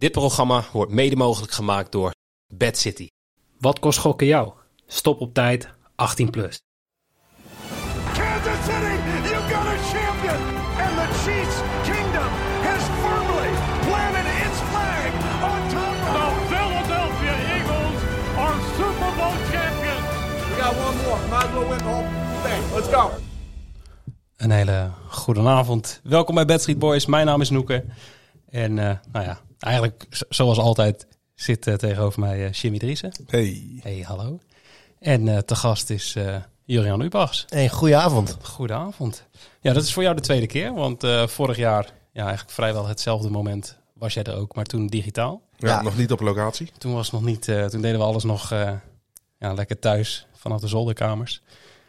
Dit programma wordt mede mogelijk gemaakt door Bad City. Wat kost gokken jou? Stop op tijd 18 plus. Kansas City, you got a champion! And the Chiefs kingdom has firmly planted its flag on top of The Philadelphia Eagles are Super Bowl champions. We got one more. Might as well win the whole thing. Let's go. Een hele goede avond. Welkom bij Bad Street Boys. Mijn naam is Noeke. En eh, nou ja, eigenlijk zoals altijd zit eh, tegenover mij eh Jimmy Driessen. Hey. Hey, hallo. En eh, te gast is eh Jurian Ubachs. Hey, goedenavond. Goedenavond. Ja, dat is voor jou de tweede keer. Want eh, vorig jaar, ja, eigenlijk vrijwel hetzelfde moment was jij er ook. Maar toen digitaal. Ja, Ja. nog niet op locatie. Toen was het nog niet, eh, toen deden we alles nog eh, ja, lekker thuis vanaf de zolderkamers.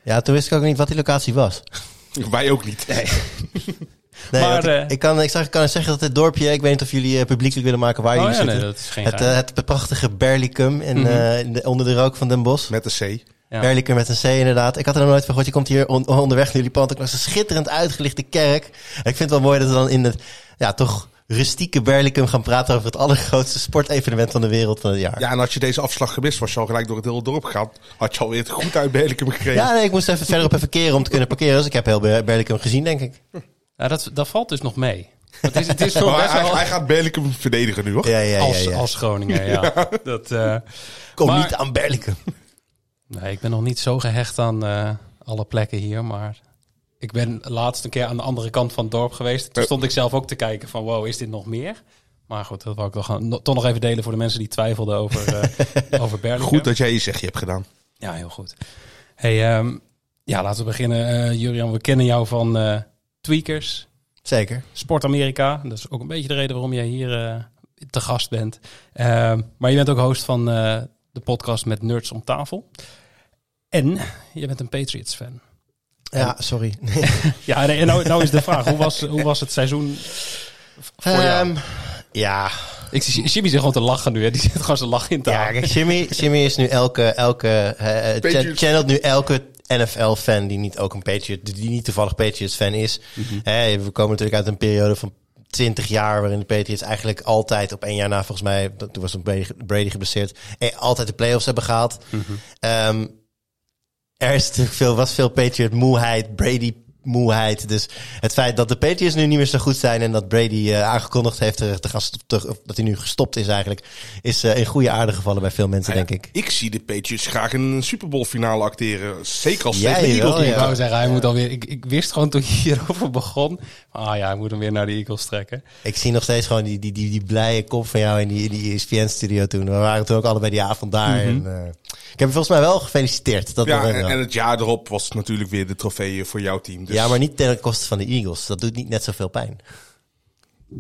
Ja, toen wist ik ook niet wat die locatie was. Wij ook niet. Nee, Maar, want ik, eh, ik kan, ik, zag, ik kan zeggen dat het dorpje, ik weet niet of jullie eh, publiekelijk willen maken waar Oh jullie ja, nee, zitten. dat is geen het, eh, het prachtige Berlicum in, Mhm. eh, in de, onder de rook van Den Bosch. Met de C. Ja. Berlicum met een C inderdaad. Ik had er nog nooit van gehoord. Je komt hier on- onderweg naar jullie pand. Ik was een schitterend uitgelichte kerk. En ik vind het wel mooi dat we dan in het, ja, toch rustieke Berlicum gaan praten over het allergrootste sportevenement van de wereld van het jaar. Ja, en als je deze afslag gemist, was je al gelijk door het hele dorp gegaan. Had je alweer het goed uit Berlicum gekregen. Ja, nee, ik moest even verderop even keren om te kunnen parkeren. Dus ik heb heel Ber- Berlicum gezien, denk ik. Ja, dat, dat valt dus nog mee. Het is, het is best hij, wel hij gaat Berlicum verdedigen nu, hoor. Ja, ja, ja. als, ja. als Groningen, ja. Dat, eh, Kom maar- niet aan Berlicum. nee, ik ben nog niet zo gehecht aan eh, alle plekken hier, maar ik ben laatst een keer aan de andere kant van het dorp geweest. Toen stond ik zelf ook te kijken van, wow, is dit nog meer? Maar goed, dat wou ik toch, gaan- toch nog even delen voor de mensen die twijfelden over, eh over Berlingen. Goed dat jij je zegje hebt gedaan. Ja, heel goed. Hey, ehm, ja, laten we beginnen. Eh Jurian, we kennen jou van eh, Tweakers, Zeker. Sport Amerika. Dat is ook een beetje de reden waarom jij hier eh, te gast bent. Ehm, maar je bent ook host van eh, de podcast met Nerds om tafel. En je bent een Patriots fan. Ja, sorry. Ja, nee, en nou, nou is de vraag, hoe was, hoe was het seizoen voor jou? Ehm, ja. Ik zie Jimmy zit gewoon te lachen nu. Hè. Die zit gewoon zijn lach in te ja, kijk, Jimmy, Jimmy is nu elke, elke eh, channelt nu elke NFL-fan die niet ook een Patriot, die niet toevallig Patriots-fan is. Hè, we komen natuurlijk uit een periode van 20 jaar waarin de Patriots eigenlijk altijd op één jaar na, volgens mij, toen was Brady, geblesseerd, eh, altijd de playoffs hebben gehaald. Ehm, er is natuurlijk veel, was veel Patriot moeheid, Brady moeheid. Dus het feit dat de Patriots nu niet meer zo goed zijn en dat Brady eh, aangekondigd heeft te, te gaan te- of dat hij nu gestopt is eigenlijk, is eh, in goede aarde gevallen bij veel mensen, denk ik. Ik zie de Patriots graag in een Super Bowl finale acteren. Zeker als ze Jij tegen de Eagles wel. Ik wou zeggen, hij moet alweer. Ik, ik wist gewoon toen je hierover begon. Ah ja, hij moet hem weer naar de Eagles trekken. Ik zie nog steeds gewoon die, die, die, die blije kop van jou in die, in die ESPN-studio toen. We waren toen ook allebei die avond daar. en, eh, ik heb je volgens mij wel gefeliciteerd. Dat Ja, wel. en, en het jaar erop was het natuurlijk weer de trofee voor jouw team. Dus, ja, maar niet ten koste van de Eagles. Dat doet niet net zoveel pijn.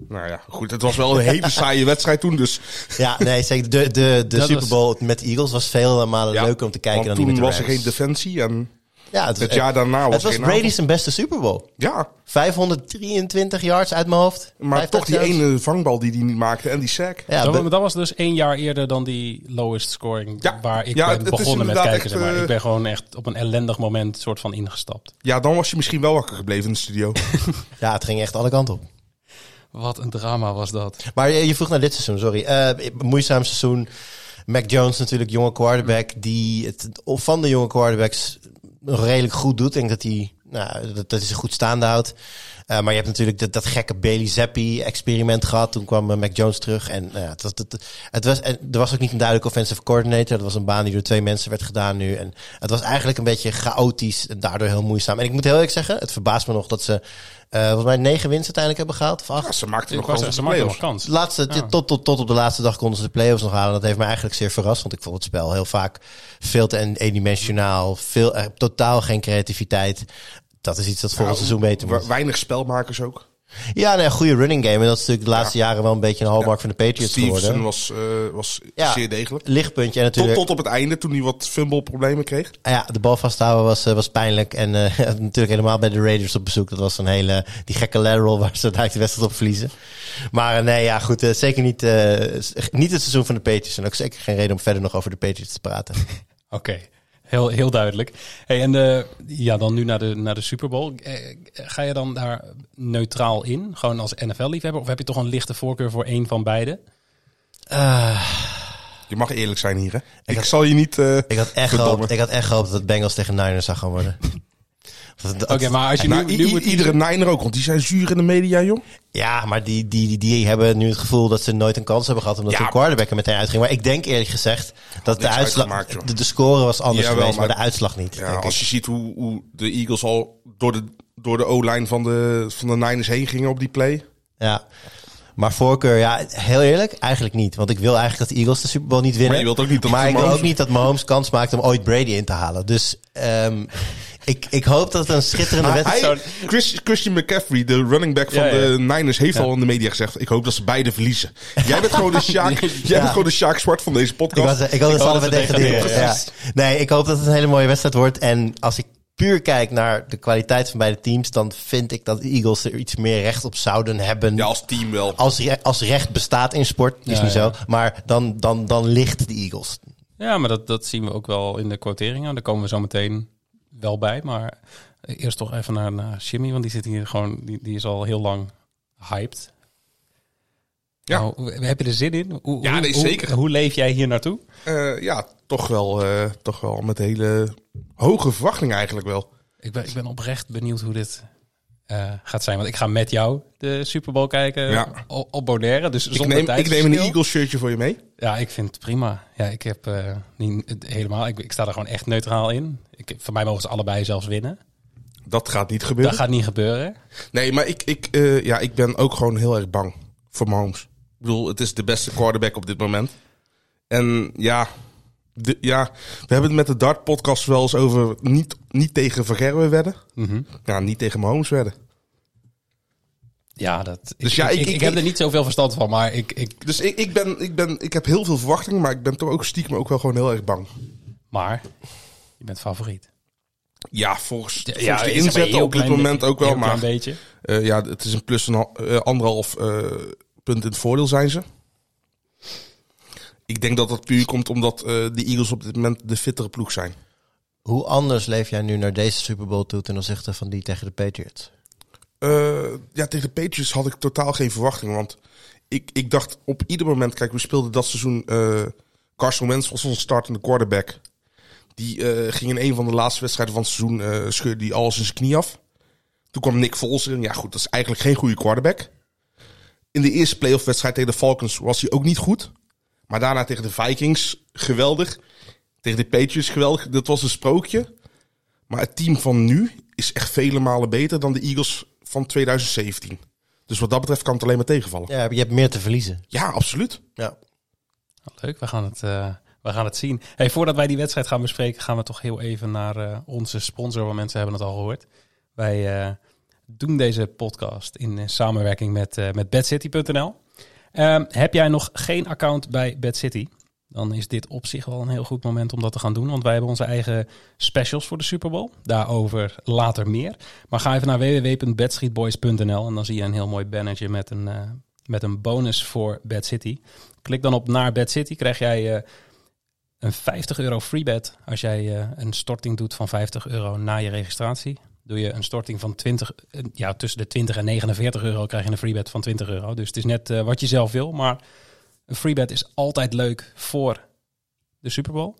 Nou ja, goed. Het was wel een hele saaie wedstrijd toen. Dus Ja, nee, zeker. De, de, de Super was- Bowl met de Eagles was vele malen ja, leuker om te kijken dan die toen met de was er Rams. geen defensie. En ja, het, het jaar daarna was Het was avond. zijn beste Super Bowl. Ja, 523 yards uit mijn hoofd. maar toch die ene vangbal die hij niet maakte en die sack. Ja, dat, dat was dus één jaar eerder dan die lowest scoring Ja. waar ik Ja, ben het- het is begonnen met kijken. echt, zeg maar. eh, Ik ben gewoon echt op een ellendig moment soort van ingestapt. Ja, dan was je misschien wel wakker gebleven in de studio. ja, het ging echt alle kanten op. Wat een drama was dat. Maar je, je vroeg naar dit seizoen, sorry. Eh moeizaam seizoen. Mac Jones natuurlijk, jonge quarterback. Die het van de jonge quarterbacks nog redelijk goed doet. Ik denk dat hij, nou, dat, dat hij zich goed staande houdt. Eh, maar je hebt natuurlijk dat, dat gekke Bailey Zappi experiment gehad. Toen kwam eh, Mac Jones terug. En nou was, het, het was, en er was ook niet een duidelijke offensive coordinator. Dat was een baan die door twee mensen werd gedaan nu. En het was eigenlijk een beetje chaotisch en daardoor heel moeizaam. En ik moet heel eerlijk zeggen, het verbaast me nog dat ze eh volgens mij negen wins uiteindelijk hebben gehaald. Of acht. Ja, ze maakten Ik nog zeggen, ze maken nog kans. Laatste, Ja. tot, tot, tot op de laatste dag konden ze de play-offs nog halen. Dat heeft me eigenlijk zeer verrast. Want ik vond het spel heel vaak veel te een- eendimensionaal. Veel, eh, totaal geen creativiteit. Dat is iets dat volgend Nou, seizoen beter moet. Weinig spelmakers ook. Ja, nee, een goede running game. En dat is natuurlijk de laatste jaren wel een beetje een hallmark van de Patriots Stevenson geworden. was, eh, was Ja. zeer degelijk. Lichtpuntje en Tot, natuurlijk... tot op het einde, toen hij wat fumble-problemen kreeg. Ah Ja, de bal vasthouden was, eh, was pijnlijk. En eh, natuurlijk helemaal bij de Raiders op bezoek. Dat was een hele, die gekke lateral waar ze uiteindelijk de wedstrijd op verliezen. Maar nee, ja, goed. zeker niet, eh, niet het seizoen van de Patriots. En ook zeker geen reden om verder nog over de Patriots te praten. Oké, heel, heel duidelijk. Hey, en de, ja, dan nu naar de, naar de Super Bowl. Eh, ga je dan daar neutraal in? Gewoon als NFL-liefhebber? Of heb je toch een lichte voorkeur voor één van beide? Je mag eerlijk zijn hier, hè? Ik, had- zal je niet... eh, Ik had echt gehoopt, ik had echt gehoopt dat het Bengals tegen Niners zou gaan worden. Oké, maar als je nou, nu, i- nu moet iedere Niner ook, want die zijn zuur in de media, joh. Ja, maar die, die, die, die hebben nu het gevoel dat ze nooit een kans hebben gehad omdat Ja. hun quarterback er meteen uitging. Maar ik denk eerlijk gezegd dat de uitslag, de, de score was anders Jawel, geweest, maar, maar- de uitslag niet. Ja, als je ziet hoe, hoe de Eagles al door de, door de O-lijn van de, van de Niners heen gingen op die play. Ja. Maar voorkeur, ja, heel eerlijk, eigenlijk niet. Want ik wil eigenlijk dat de Eagles de Super Bowl niet winnen. Maar je wilt ook niet dat Maar ik wil ook niet dat Mahomes kans maakt om ooit Brady in te halen. Dus ehm, ik, ik hoop dat het een schitterende wedstrijd... hij, Chris, Christian McCaffrey, de running back van Ja, ja. de Niners, heeft al in de media gezegd: Ik hoop dat ze beide verliezen. Jij bent gewoon de Sjaak, jij bent gewoon de Sjaak Zwart van deze Ik, was, podcast. ik hoop dat ze allebei degraderen. Nee, ik hoop dat het een hele mooie wedstrijd wordt. En als ik puur kijk naar de kwaliteit van beide teams... dan vind ik dat de Eagles er iets meer recht op zouden hebben. Ja, als team wel. als, re- als recht bestaat in sport, is Ja, niet ja. zo. Maar dan, dan, dan ligt de Eagles. Ja, maar dat, dat zien we ook wel in de quoteringen. Daar komen we zo meteen wel bij. Maar eerst toch even naar, naar Jimmy, want die zit hier gewoon, die, die is al heel lang hyped. Ja. Nou, heb je er zin in? Hoe, Ja, nee, zeker. Hoe, leef jij hier naartoe? Eh, ja, toch wel, eh, toch wel met hele hoge verwachtingen eigenlijk wel. Ik ben, ik ben oprecht benieuwd hoe dit eh, gaat zijn. Want ik ga met jou de Super Bowl kijken Ja. op, Bonaire. Dus Ik zonder neem, ik neem een. Eagles shirtje voor je mee. Ja, ik vind het prima. Ja, ik heb eh, niet helemaal. Ik, ik sta er gewoon echt neutraal in. Ik, voor mij mogen ze allebei zelfs winnen. Dat gaat niet gebeuren. Dat gaat niet gebeuren. Nee, maar ik, ik, eh, ja, ik ben ook gewoon heel erg bang voor Mahomes. Ik bedoel, het is de beste quarterback op dit moment. En ja, de, ja we hebben het met de Dart podcast wel eens over niet, niet tegen Van Gerwen wedden. Mhm. Ja, niet tegen Mahomes wedden. Ja, dat. Dus ik, ja, ik, ik- heb er niet zoveel verstand van, maar ik. ik Dus ik, ik, ben, ik, ben, ik heb heel veel verwachtingen, maar ik ben toch ook stiekem ook wel gewoon heel erg bang. maar je bent favoriet. Ja, volgens, volgens de heel op dit moment beetje- ook wel. Maar eh, ja, het is een plus een eh, anderhalf eh, punt in het voordeel zijn ze. Ik denk dat dat puur komt omdat eh, de Eagles op dit moment de fittere ploeg zijn. Hoe anders leef jij nu naar deze Super Bowl toe ten opzichte van die tegen de Patriots? Eh, ja, tegen de Patriots had ik totaal geen verwachting. Want ik, ik dacht op ieder moment... Kijk, we speelden dat seizoen... eh Carson Wentz was onze startende quarterback. Die ging in een van de laatste wedstrijden van het seizoen... scheurde die alles in zijn knie af. Toen kwam Nick Foles in. Ja goed, dat is eigenlijk geen goede quarterback. In de eerste playoff wedstrijd tegen de Falcons was hij ook niet goed. Maar daarna tegen de Vikings geweldig. Tegen de Patriots geweldig. Dat was een sprookje. Maar het team van nu is echt vele malen beter dan de Eagles van 2017. Dus wat dat betreft kan het alleen maar tegenvallen. Ja, Ja, je hebt meer te verliezen. absoluut. Ja. Leuk, we gaan het, eh, we gaan het zien. Hey, voordat wij die wedstrijd gaan bespreken, gaan we toch heel even naar eh, onze sponsor. Want mensen hebben het al gehoord. Wij eh, doen deze podcast in samenwerking met, met bedcity.nl. Ehm, heb jij nog geen account bij BadCity? Dan is dit op zich wel een heel goed moment om dat te gaan doen. Want wij hebben onze eigen specials voor de Super Bowl. Daarover later meer. Maar ga even naar www.bedstreetboys.nl en dan zie je een heel mooi bannertje met een, eh, met een bonus voor Bad City. Klik dan op naar Bad City. Krijg jij eh, een 50 euro free bet als jij eh, een storting doet van 50 euro na je registratie. Doe je een storting van 20, eh, ja, tussen de 20 en 49 euro krijg je een free bet van 20 euro. Dus het is net eh, wat je zelf wil. Maar een free bet is altijd leuk voor de Super Bowl.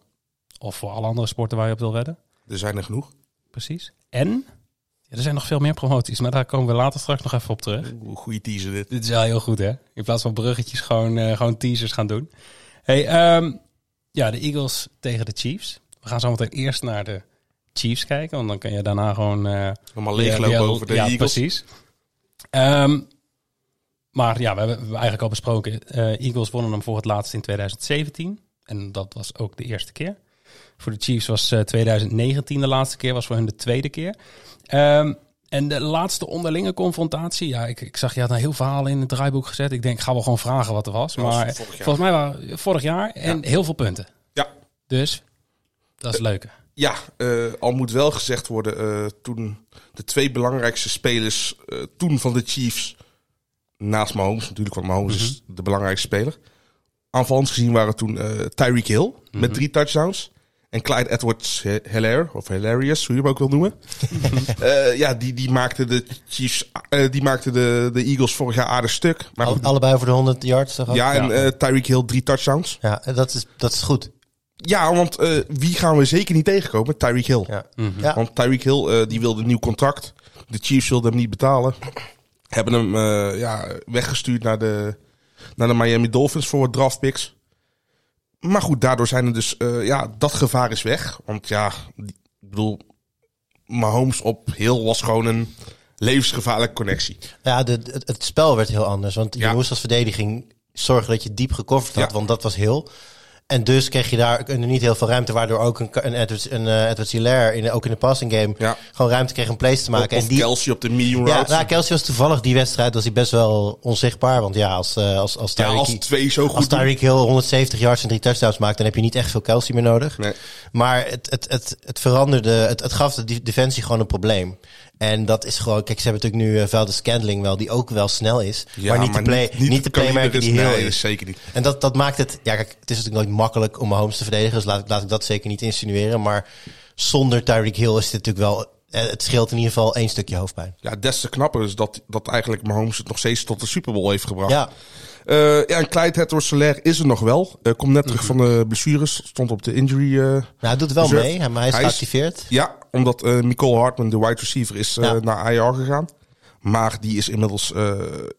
Of voor alle andere sporten waar je op wil wedden. Er zijn er genoeg. Precies. En ja, er zijn nog veel meer promoties, maar daar komen we later straks nog even op terug. Oeh, goede teaser dit. Dit is wel heel goed, hè? In plaats van bruggetjes gewoon, eh, gewoon teasers gaan doen. Hey, ehm, ja, de Eagles tegen de Chiefs. We gaan zo meteen eerst naar de Chiefs kijken, want dan kan je daarna gewoon... eh, Helemaal weer- leeglopen over de ja, Eagles. precies. Ehm, maar ja, we hebben, we eigenlijk al besproken. eh, Eagles wonnen hem voor het laatst in 2017. En dat was ook de eerste keer. Voor de Chiefs was eh, 2019 de laatste keer, was voor hun de tweede keer. Ehm, en de laatste onderlinge confrontatie, ja, ik, ik zag je had een heel verhaal in het draaiboek gezet. Ik denk, ik ga wel gewoon vragen wat er was. Maar volgens mij waren vorig jaar en heel veel punten. Ja, Dus dat is leuk. Ja eh, al moet wel gezegd worden, eh, toen de twee belangrijkste spelers eh, toen van de Chiefs, naast Mahomes natuurlijk, want Mahomes is de belangrijkste speler. Aanvallend gezien waren toen Tyreek Hill met drie touchdowns. En Clyde Edwards Hilaire, of Hilarious, hoe je hem ook wil noemen. Ja, die, die maakte de Chiefs, die maakte de, de Eagles vorig jaar aardig stuk. Maar allebei over de 100 yards toch ook? ja, en Tyreek Hill drie touchdowns. Ja, dat is, dat is goed. Ja, want eh, wie gaan we zeker niet tegenkomen? Tyreek Hill. Ja. Ja. Want Tyreek Hill eh, die wilde een nieuw contract. De Chiefs wilden hem niet betalen. Hebben hem eh, ja, weggestuurd naar de, naar de Miami Dolphins voor wat draftpicks. Maar goed, daardoor zijn er dus... eh, ja, dat gevaar is weg. Want ja, ik bedoel... Mahomes op Hill was gewoon een levensgevaarlijke connectie. Ja, de, het, het spel werd heel anders. Want je Ja. moest als verdediging zorgen dat je diep gecoverd had. Ja. Want dat was heel. En dus kreeg je daar niet heel veel ruimte. Waardoor ook een, een Edwards, een, Edwards Hilaire in, ook in de passing game Ja. gewoon ruimte kreeg om plays te maken. of en die, Kelsey op de medium ja, routes. nou, Kelsey was toevallig die wedstrijd was hij best wel onzichtbaar. Want ja, als, eh, als, als Ja, Tyreek, als twee zo goed als. Tyreek Hill 170 yards en drie touchdowns maakt, dan heb je niet echt veel Kelsey meer nodig. Nee. Maar het, het, het, het veranderde, het, het gaf de defensie gewoon een probleem. En dat is gewoon, kijk, ze hebben natuurlijk nu uh, Valdez Scandling wel, die ook wel snel is. Ja, maar niet de, play, niet, de playmaker die heel is. zeker niet. En dat, dat maakt het, ja kijk, het is natuurlijk nooit makkelijk om Mahomes te verdedigen. Dus laat, ik- laat ik dat zeker niet insinueren. Maar zonder Tyreek Hill is dit natuurlijk wel, eh, het scheelt in ieder geval één stukje hoofdpijn. Ja, des te knapper is dat, dat eigenlijk Mahomes het nog steeds tot de Super Bowl heeft gebracht. Ja, Eh, ja, en Clyde Edwards Hilaire is er nog wel. Eh, komt net terug van de blessures. Stond op de injury. eh, nou, hij doet wel Reserve. mee, maar hij is Hij is- geactiveerd. ja, omdat eh Nicole Hartman, de wide receiver, is eh, Ja. naar IR gegaan. Maar die is inmiddels eh,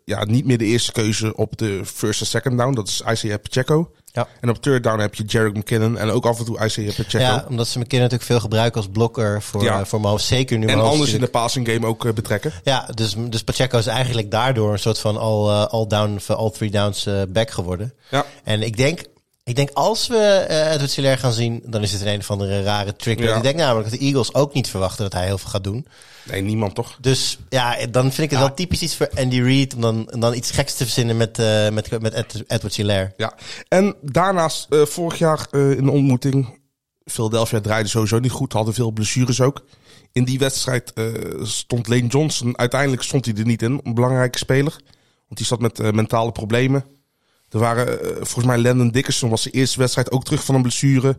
ja, niet meer de eerste keuze op de first en second down. Dat is Isaiah Pacheco. Ja. En op third down heb je Jarek McKinnon. En ook af en toe Isaiah Pacheco. Ja, omdat ze McKinnon natuurlijk veel gebruiken als blokker voor, Ja. eh, voor Mahomes. Zeker nu en Mahomes anders in de passing game ook eh, betrekken. Ja, dus, dus Pacheco is eigenlijk daardoor een soort van all, eh, all down, all three downs back geworden. Ja. En ik denk, ik denk als we eh Edward Hilaire gaan zien, dan is het een een of andere rare trick. Ja. Ik denk namelijk dat de Eagles ook niet verwachten dat hij heel veel gaat doen. Nee, niemand toch? Dus ja, dan vind ik het wel typisch iets voor Andy Reid om dan, dan iets geks te verzinnen met, eh met, met Ed- Edward Hilaire. Ja, en daarnaast eh, vorig jaar eh, in de ontmoeting. Philadelphia draaide sowieso niet goed, hadden veel blessures ook. In die wedstrijd eh, stond Lane Johnson, uiteindelijk stond hij er niet in, een belangrijke speler. Want die zat met eh, mentale problemen. Er waren, eh, volgens mij Landon Dickerson was de eerste wedstrijd ook terug van een blessure.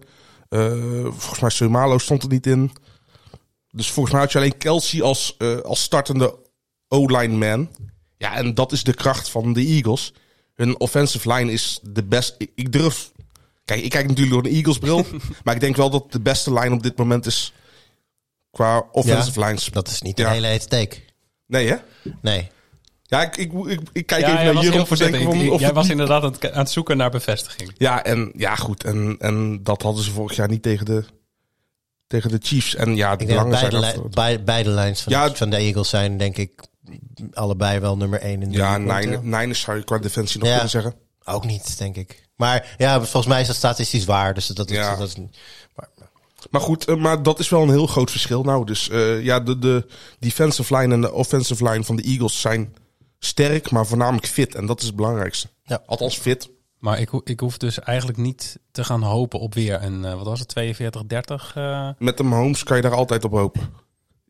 Eh, volgens mij Sumalo stond er niet in. Dus volgens mij had je alleen Kelsey als, eh, als startende O-line man. Ja, en dat is de kracht van de Eagles. Hun offensive line is de best. Ik, ik durf. Kijk, ik kijk natuurlijk door een Eagles bril. maar ik denk wel dat de beste line op dit moment is. Qua offensive lines. Dat is niet Ja. een hele hete. Nee, hè? Nee. Ja, ik, ik, ik, ik kijk Ja, even naar Jeroen voor. Of Jij het was niet- inderdaad aan het, aan het zoeken naar bevestiging. Ja, en ja, goed. En, en dat hadden ze vorig jaar niet tegen de, tegen de Chiefs. En ja, de belangen beide, zijn li- afgelopen. beide, beide lines van, Ja, de, van de Eagles zijn, denk ik, allebei wel nummer één in de Ja. Niners zou je qua defensie nog Ja. kunnen zeggen. Ook niet, denk ik. Maar ja, volgens mij is dat statistisch waar. Dus dat is, Ja. dat is niet. Maar, Maar goed, eh, maar dat is wel een heel groot verschil nou. Dus eh, ja, de, de defensive line en de offensive line van de Eagles zijn sterk, maar voornamelijk fit. En dat is het belangrijkste. Ja. Althans fit. Maar ik, ho- ik hoef dus eigenlijk niet te gaan hopen op weer een, eh, wat was het, 42-30? eh? Met de Mahomes kan je daar altijd op hopen.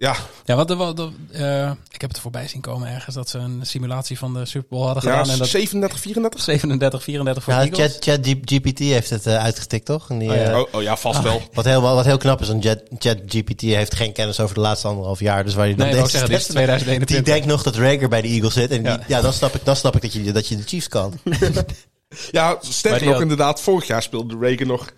Ja, Ja, wat, wat, wat, eh, ik heb het er voorbij zien komen ergens dat ze een simulatie van de Super Bowl hadden ja gedaan. en dat 37, 34? 37, 34 voor ja, de Eagles. Chat, Chat GPT heeft het eh, uitgetikt, toch? En die, Oh, ja. eh, Oh, oh ja, vast wel. wat, heel, wat heel knap is, want Chat, Chat GPT heeft geen kennis over de laatste anderhalf jaar. Dus waar je dan Nee, deze zeggen, dit is test- 2021. Die denkt nog dat Rager bij de Eagles zit. En Ja. die, ja, dan snap ik, dan snap ik dat, je, dat je de Chiefs kan. Ja, sterker nog, had- inderdaad, vorig jaar speelde Reagan nog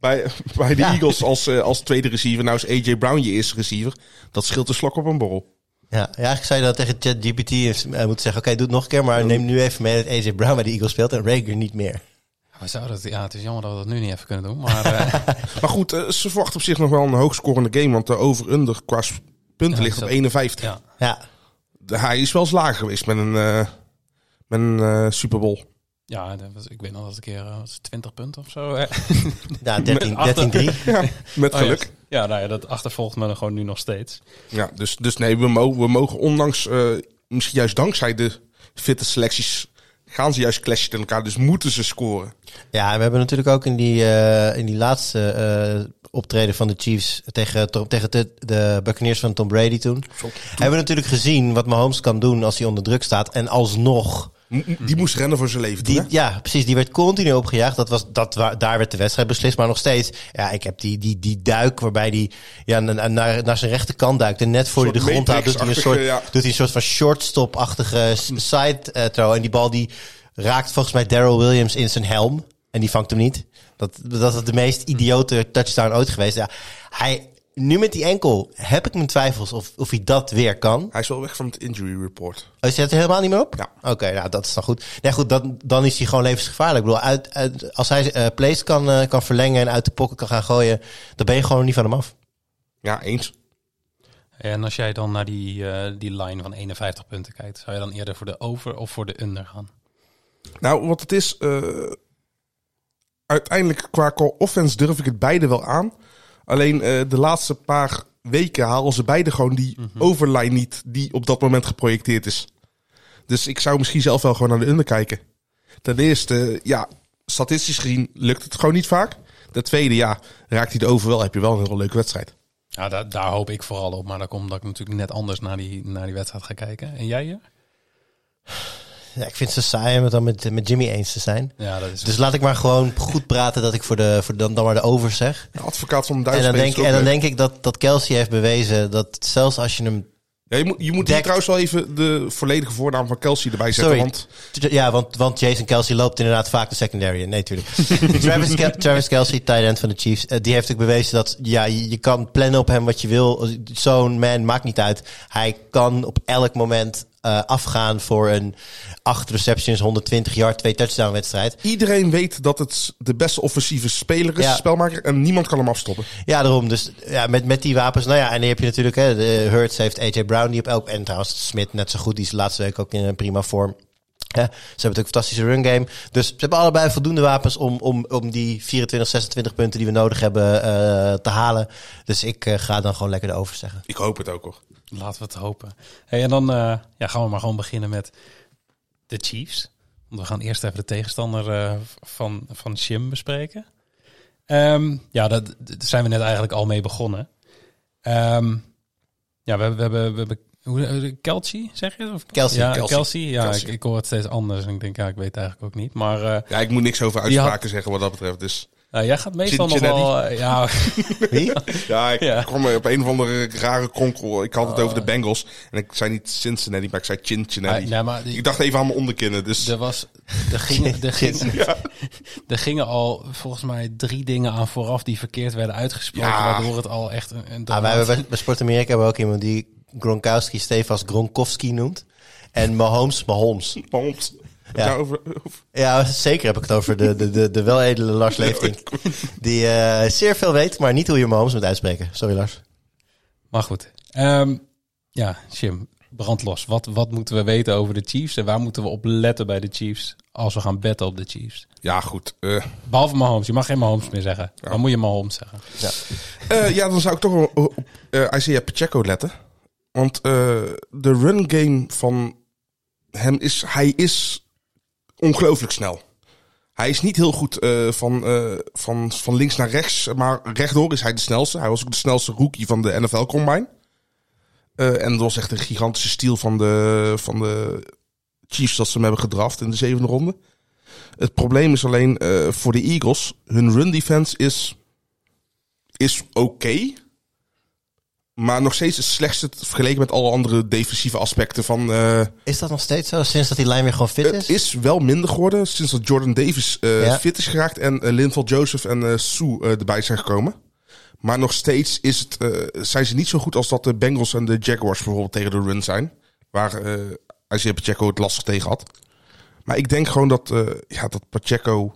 bij, bij de Ja. Eagles als, eh, als tweede receiver. Nou is AJ Brown je eerste receiver. Dat scheelt een slok op een borrel. Ja, ja, eigenlijk zou je dat tegen Chat GPT uh, moeten zeggen. Oké, doe het nog een keer, maar neem nu even mee dat AJ Brown bij de Eagles speelt en Rager niet meer. We zouden het, ja, het is jammer dat we dat nu niet even kunnen doen. Maar eh, Maar goed, eh, ze verwachten op zich nog wel een hoogscorende game. Want de over-under qua punten Ja, ligt op dat- 51. ja. Ja, De- Hij is wel eens lager geweest met een, eh, met een eh, Super Bowl. Ja, dat was, ik weet nog dat het een keer eh, was het 20 punten of zo. eh. ja 13 achter- 13-3. Ja, met Oh, geluk. Ja, nou ja, dat achtervolgt me dan gewoon nu nog steeds. Ja, dus, dus nee, we, mo we mogen ondanks, eh, misschien juist dankzij de fitte selecties, gaan ze juist clashen in elkaar. Dus moeten ze scoren. Ja, we hebben natuurlijk ook in die, eh, in die laatste eh, optreden van de Chiefs tegen, tegen de, de Buccaneers van Tom Brady toen. Hebben we natuurlijk gezien wat Mahomes kan doen als hij onder druk staat. En alsnog Die moest rennen voor zijn leven. Die, ja, precies. Die werd continu opgejaagd. Dat was, dat, daar werd de wedstrijd beslist. Maar nog steeds, ja, ik heb die, die, die duik waarbij die ja, na- na- naar, naar zijn rechterkant duikt. En net voor hij de grond houdt, doet hij een soort, ja. doet hij een soort van shortstop-achtige side eh, throw. En die bal die raakt volgens mij Daryl Williams in zijn helm. En die vangt hem niet. Dat, dat is de meest idiote touchdown ooit geweest. Ja, hij, nu met die enkel heb ik mijn twijfels of, of hij dat weer kan. Hij is wel weg van het injury report. Oh, zet er helemaal niet meer op? Ja. Oké, nou dat is dan goed. Nee, goed, dan, dan is hij gewoon levensgevaarlijk. Ik bedoel, uit, uit, als hij eh plays kan, eh, kan verlengen en uit de pocket kan gaan gooien, dan ben je gewoon niet van hem af. Ja, eens. En als jij dan naar die, eh, die line van 51 punten kijkt, zou je dan eerder voor de over of voor de under gaan? Nou, wat het is... eh, uiteindelijk qua call offense durf ik het beide wel aan. Alleen eh, de laatste paar weken halen ze beide gewoon die overline niet... die op dat moment geprojecteerd is. Dus ik zou misschien zelf wel gewoon naar de under kijken. Ten eerste, ja, statistisch gezien lukt het gewoon niet vaak. Ten tweede, ja, raakt hij de over wel, heb je wel een heel leuke wedstrijd. Ja, daar, daar hoop ik vooral op. Maar dat komt omdat ik natuurlijk net anders naar die, naar die wedstrijd ga kijken. En jij hier? Ja, ik vind het zo saai om het dan met, met Jimmy eens te zijn. Ja, dat is... Dus laat ik maar gewoon goed praten dat ik voor de, voor dan, dan maar de over zeg. Ja, advocaat van de En dan, Duitsers. denk, en dan denk ik dat, dat Kelsey heeft bewezen dat zelfs als je hem Ja, je moet, je moet hier trouwens wel even de volledige voornaam van Kelsey erbij zetten. Sorry. Want Ja, want, want Jason Kelsey loopt inderdaad vaak de secondary in. Nee, tuurlijk. Travis, Kel- Travis Kelsey, tight end van de Chiefs, eh, die heeft ook bewezen dat ja, je, je kan plannen op hem wat je wil. Zo'n man maakt niet uit. Hij kan op elk moment eh, afgaan voor een 8 receptions, 120 yard, 2 touchdown wedstrijd. iedereen weet dat het de beste offensieve speler is, Ja. spelmaker. En niemand kan hem afstoppen. Ja, daarom. Dus ja, met, met die wapens. Nou ja, en dan heb je natuurlijk, hè, de Hurts heeft AJ Brown die op elk. En trouwens, Smith net zo goed. Die is de laatste week ook in een prima vorm. Ja, ze hebben natuurlijk een fantastische run game. Dus ze hebben allebei voldoende wapens om, om, om die 24, 26 punten die we nodig hebben eh, te halen. Dus ik eh, ga dan gewoon lekker de over zeggen. Ik hoop het ook hoor. Laten we het hopen. Hey, en dan eh, ja, gaan we maar gewoon beginnen met de Chiefs. Want we gaan eerst even de tegenstander eh, van, van Shim bespreken. Ehm, ja, dat, daar zijn we net eigenlijk al mee begonnen. Ehm, ja, we, hebben- we hebben... We hebben hoe, eh, Kelsey, zeg je? Of, Kelsey, ja, Kelsey. Kelsey. Ja, Kelsey. Ik, ik hoor het steeds anders. En ik denk, ja, ik weet het eigenlijk ook niet. Maar Ja, ik moet niks over had- uitspraken zeggen wat dat betreft. Dus nou, jij gaat meestal nog wel... eh, ja, Wie? ja, ik Ja. kwam op een of andere rare kronkel. Ik had het over de Bengals. En ik zei niet Cincinnati, maar ik zei Cincinnati. Ah, nee, maar die- Ik dacht even aan mijn onderkinnen. Dus Er, was, er, gingen, er, gingen, er gingen al volgens mij drie dingen aan vooraf die verkeerd werden uitgesproken. Ja. waardoor het al echt een, een Ah, wij hebben bij, bij Sport Amerika hebben we ook iemand die Gronkowski Stefans Gronkowski noemt. En Mahomes Mahomes. Mahomes. Ja. Ja. over, over- Ja, zeker heb ik het over de, de, de, de weledele Lars Leeftink. Die eh, zeer veel weet, maar niet hoe je Mahomes moet uitspreken. Sorry Lars. Maar goed. Ehm, ja, Jim, brand los. Wat, wat moeten we weten over de Chiefs? En waar moeten we op letten bij de Chiefs als we gaan betten op de Chiefs? ja, goed. Eh, Behalve Mahomes. Je mag geen Mahomes meer zeggen. Dan moet je Mahomes zeggen. Eh, ja, dan zou ik toch wel op eh Isaiah Pacheco letten. Want eh, de run game van hem is... Hij is ongelooflijk snel. Hij is niet heel goed eh, van, eh, van, van links naar rechts. Maar rechtdoor is hij de snelste. Hij was ook de snelste rookie van de NFL Combine. Eh, en dat was echt een gigantische steal van de, van de Chiefs dat ze hem hebben gedraft in de zevende ronde. Het probleem is alleen voor de Eagles. Hun run defense is is oké. Maar nog steeds het slechtste vergeleken met alle andere defensieve aspecten van... eh, Is dat nog steeds zo, sinds dat die lijn weer gewoon fit is? het is wel minder geworden sinds dat Jordan Davis eh, Ja. fit is geraakt en uh, Linval Joseph en Sue erbij zijn gekomen. Maar nog steeds is het, zijn ze niet zo goed als dat de Bengals en de Jaguars bijvoorbeeld tegen de run zijn. Waar eh Isaiah Pacheco het lastig tegen had. Maar ik denk gewoon dat, ja, dat Pacheco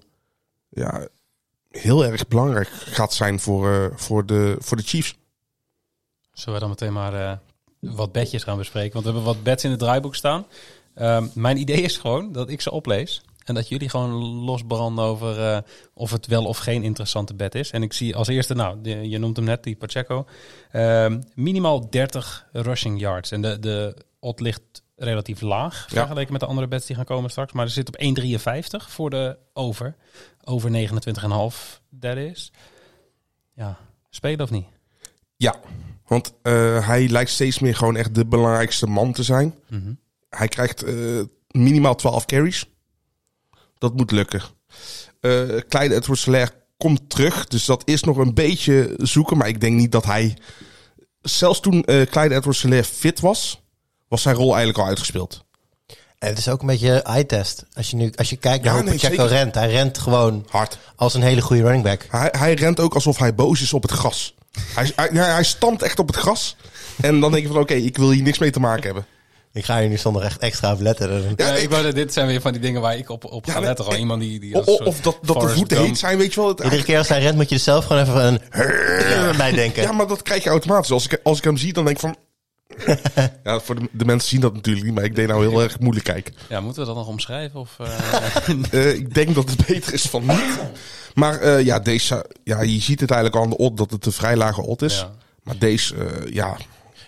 ja, heel erg belangrijk gaat zijn voor, voor, de, voor de Chiefs. Zullen we dan meteen maar eh, wat bedjes gaan bespreken? Want we hebben wat beds in het draaiboek staan. Ehm, mijn idee is gewoon dat ik ze oplees. En dat jullie gewoon losbranden over eh, of het wel of geen interessante bed is. En ik zie als eerste, nou, de- je noemt hem net, die Pacheco. Ehm, minimaal 30 rushing yards. En de, de odd ligt relatief laag vergeleken met de andere beds die gaan komen straks. Maar er zit op 1,53 voor de over. Over 29,5, dat is. Ja, spelen of niet? Ja, want eh, hij lijkt steeds meer gewoon echt de belangrijkste man te zijn. Mhm. Hij krijgt eh, minimaal 12 carries. Dat moet lukken. Eh Clyde Edwards-Helaire komt terug. Dus dat is nog een beetje zoeken. Maar ik denk niet dat hij... Zelfs toen eh Clyde Edwards-Helaire fit was... was zijn rol eigenlijk al uitgespeeld. Het is ook een beetje eye-test. Als je nu als je kijkt naar Ja, hoe nee, Pacheco zeker. rent. Hij rent gewoon Hard. als een hele goede running back. Hij, hij rent ook alsof hij boos is op het gras. Hij, hij, hij stampt echt op het gras. En dan denk je van, oké, ik wil hier niks mee te maken hebben. Ik ga hier nu zonder echt extra op letten. Ja, Ja, ik- wou, dit zijn weer van die dingen waar ik op, op ga letten. Gewoon iemand die... die of dat, dat de voeten heet zijn, weet je wel. Het- Iedere keer als hij rent moet je er zelf gewoon even een bij denken. Ja, maar dat krijg je automatisch. Als ik, als ik hem zie, dan denk ik van... ja, voor de, de mensen zien dat natuurlijk niet, maar ik deed nou heel erg moeilijk kijken. Ja, moeten we dat nog omschrijven? Of, eh, Eh, ik denk dat het beter is van niet. Maar eh, ja, deze, ja, je ziet het eigenlijk al aan de odd dat het een vrij lage odd is. Ja. Maar deze, eh, ja,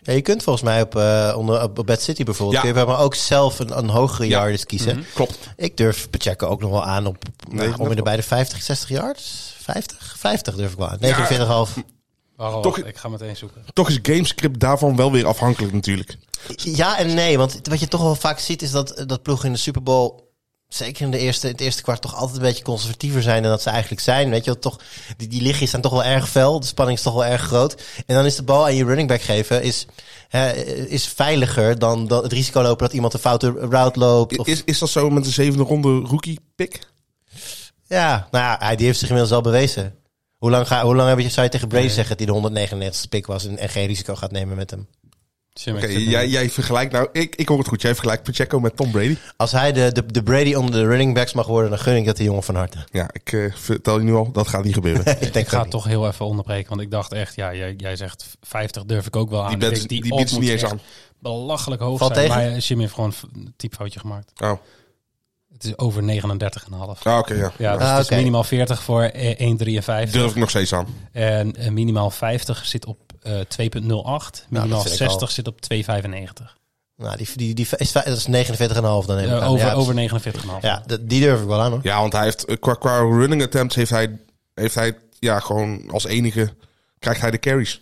Ja, je kunt volgens mij op, eh onder, op Bad City bijvoorbeeld, Ja. kun je maar ook zelf een, een hogere Ja. yardage kiezen. Mhm. klopt. Ik durf Pacheco ook nog wel aan op nou, net om in de bij de 50, 60 yards. 50? 50 durf ik wel aan. 49,5. Toch- wacht, ik ga meteen zoeken. Toch is Gamescript daarvan wel weer afhankelijk natuurlijk. Ja en nee, want wat je toch wel vaak ziet is dat, dat ploegen in de Super Bowl, zeker in, de eerste, in het eerste kwart, toch altijd een beetje conservatiever zijn dan dat ze eigenlijk zijn. Weet je wel, toch, die, die lichtjes zijn toch wel erg fel, de spanning is toch wel erg groot. En dan is de bal aan je running back geven is, hè, is veiliger dan, dan het risico lopen dat iemand een foute route loopt. Of, Is, is dat zo met de zevende ronde rookie pick? ja, nou ja, hij- die heeft zich inmiddels al bewezen. Hoe lang, ga, hoe lang heb je, zou je tegen Brady zeggen dat hij de 199 pick was en, en geen risico gaat nemen met hem? Oké, jij, jij vergelijkt nou, ik, ik hoor het goed, jij vergelijkt Pacheco met Tom Brady. Als hij de, de, de Brady onder de running backs mag worden, dan gun ik dat de jongen van harte. Ja, ik eh, vertel je nu al, dat gaat niet gebeuren. ik denk Ik ga toch heel even onderbreken, want ik dacht echt, ja, jij, jij zegt 50 durf ik ook wel aan. Die denk, die, odd biedt ze moet niet eens aan. Belachelijk hoog Valt zijn. tegen? Maar Jim heeft gewoon een typfoutje gemaakt. Oh, Het is over 39,5. ah, oké, ja. Ja, dus Ah, het is minimaal 40 voor eh, 1,53. Durf ik nog steeds aan. En eh, minimaal 50 zit op eh 2,08. Minimaal vind ik al. 60 zit op 2,95. Nou, die, die, die, is, dat is 49,5 dan neem ik aan. over, ja, over 49,5. Ja, die durf ik wel aan hoor. Ja, want hij heeft, qua, qua running attempts heeft hij, heeft hij ja, gewoon als enige, krijgt hij de carries.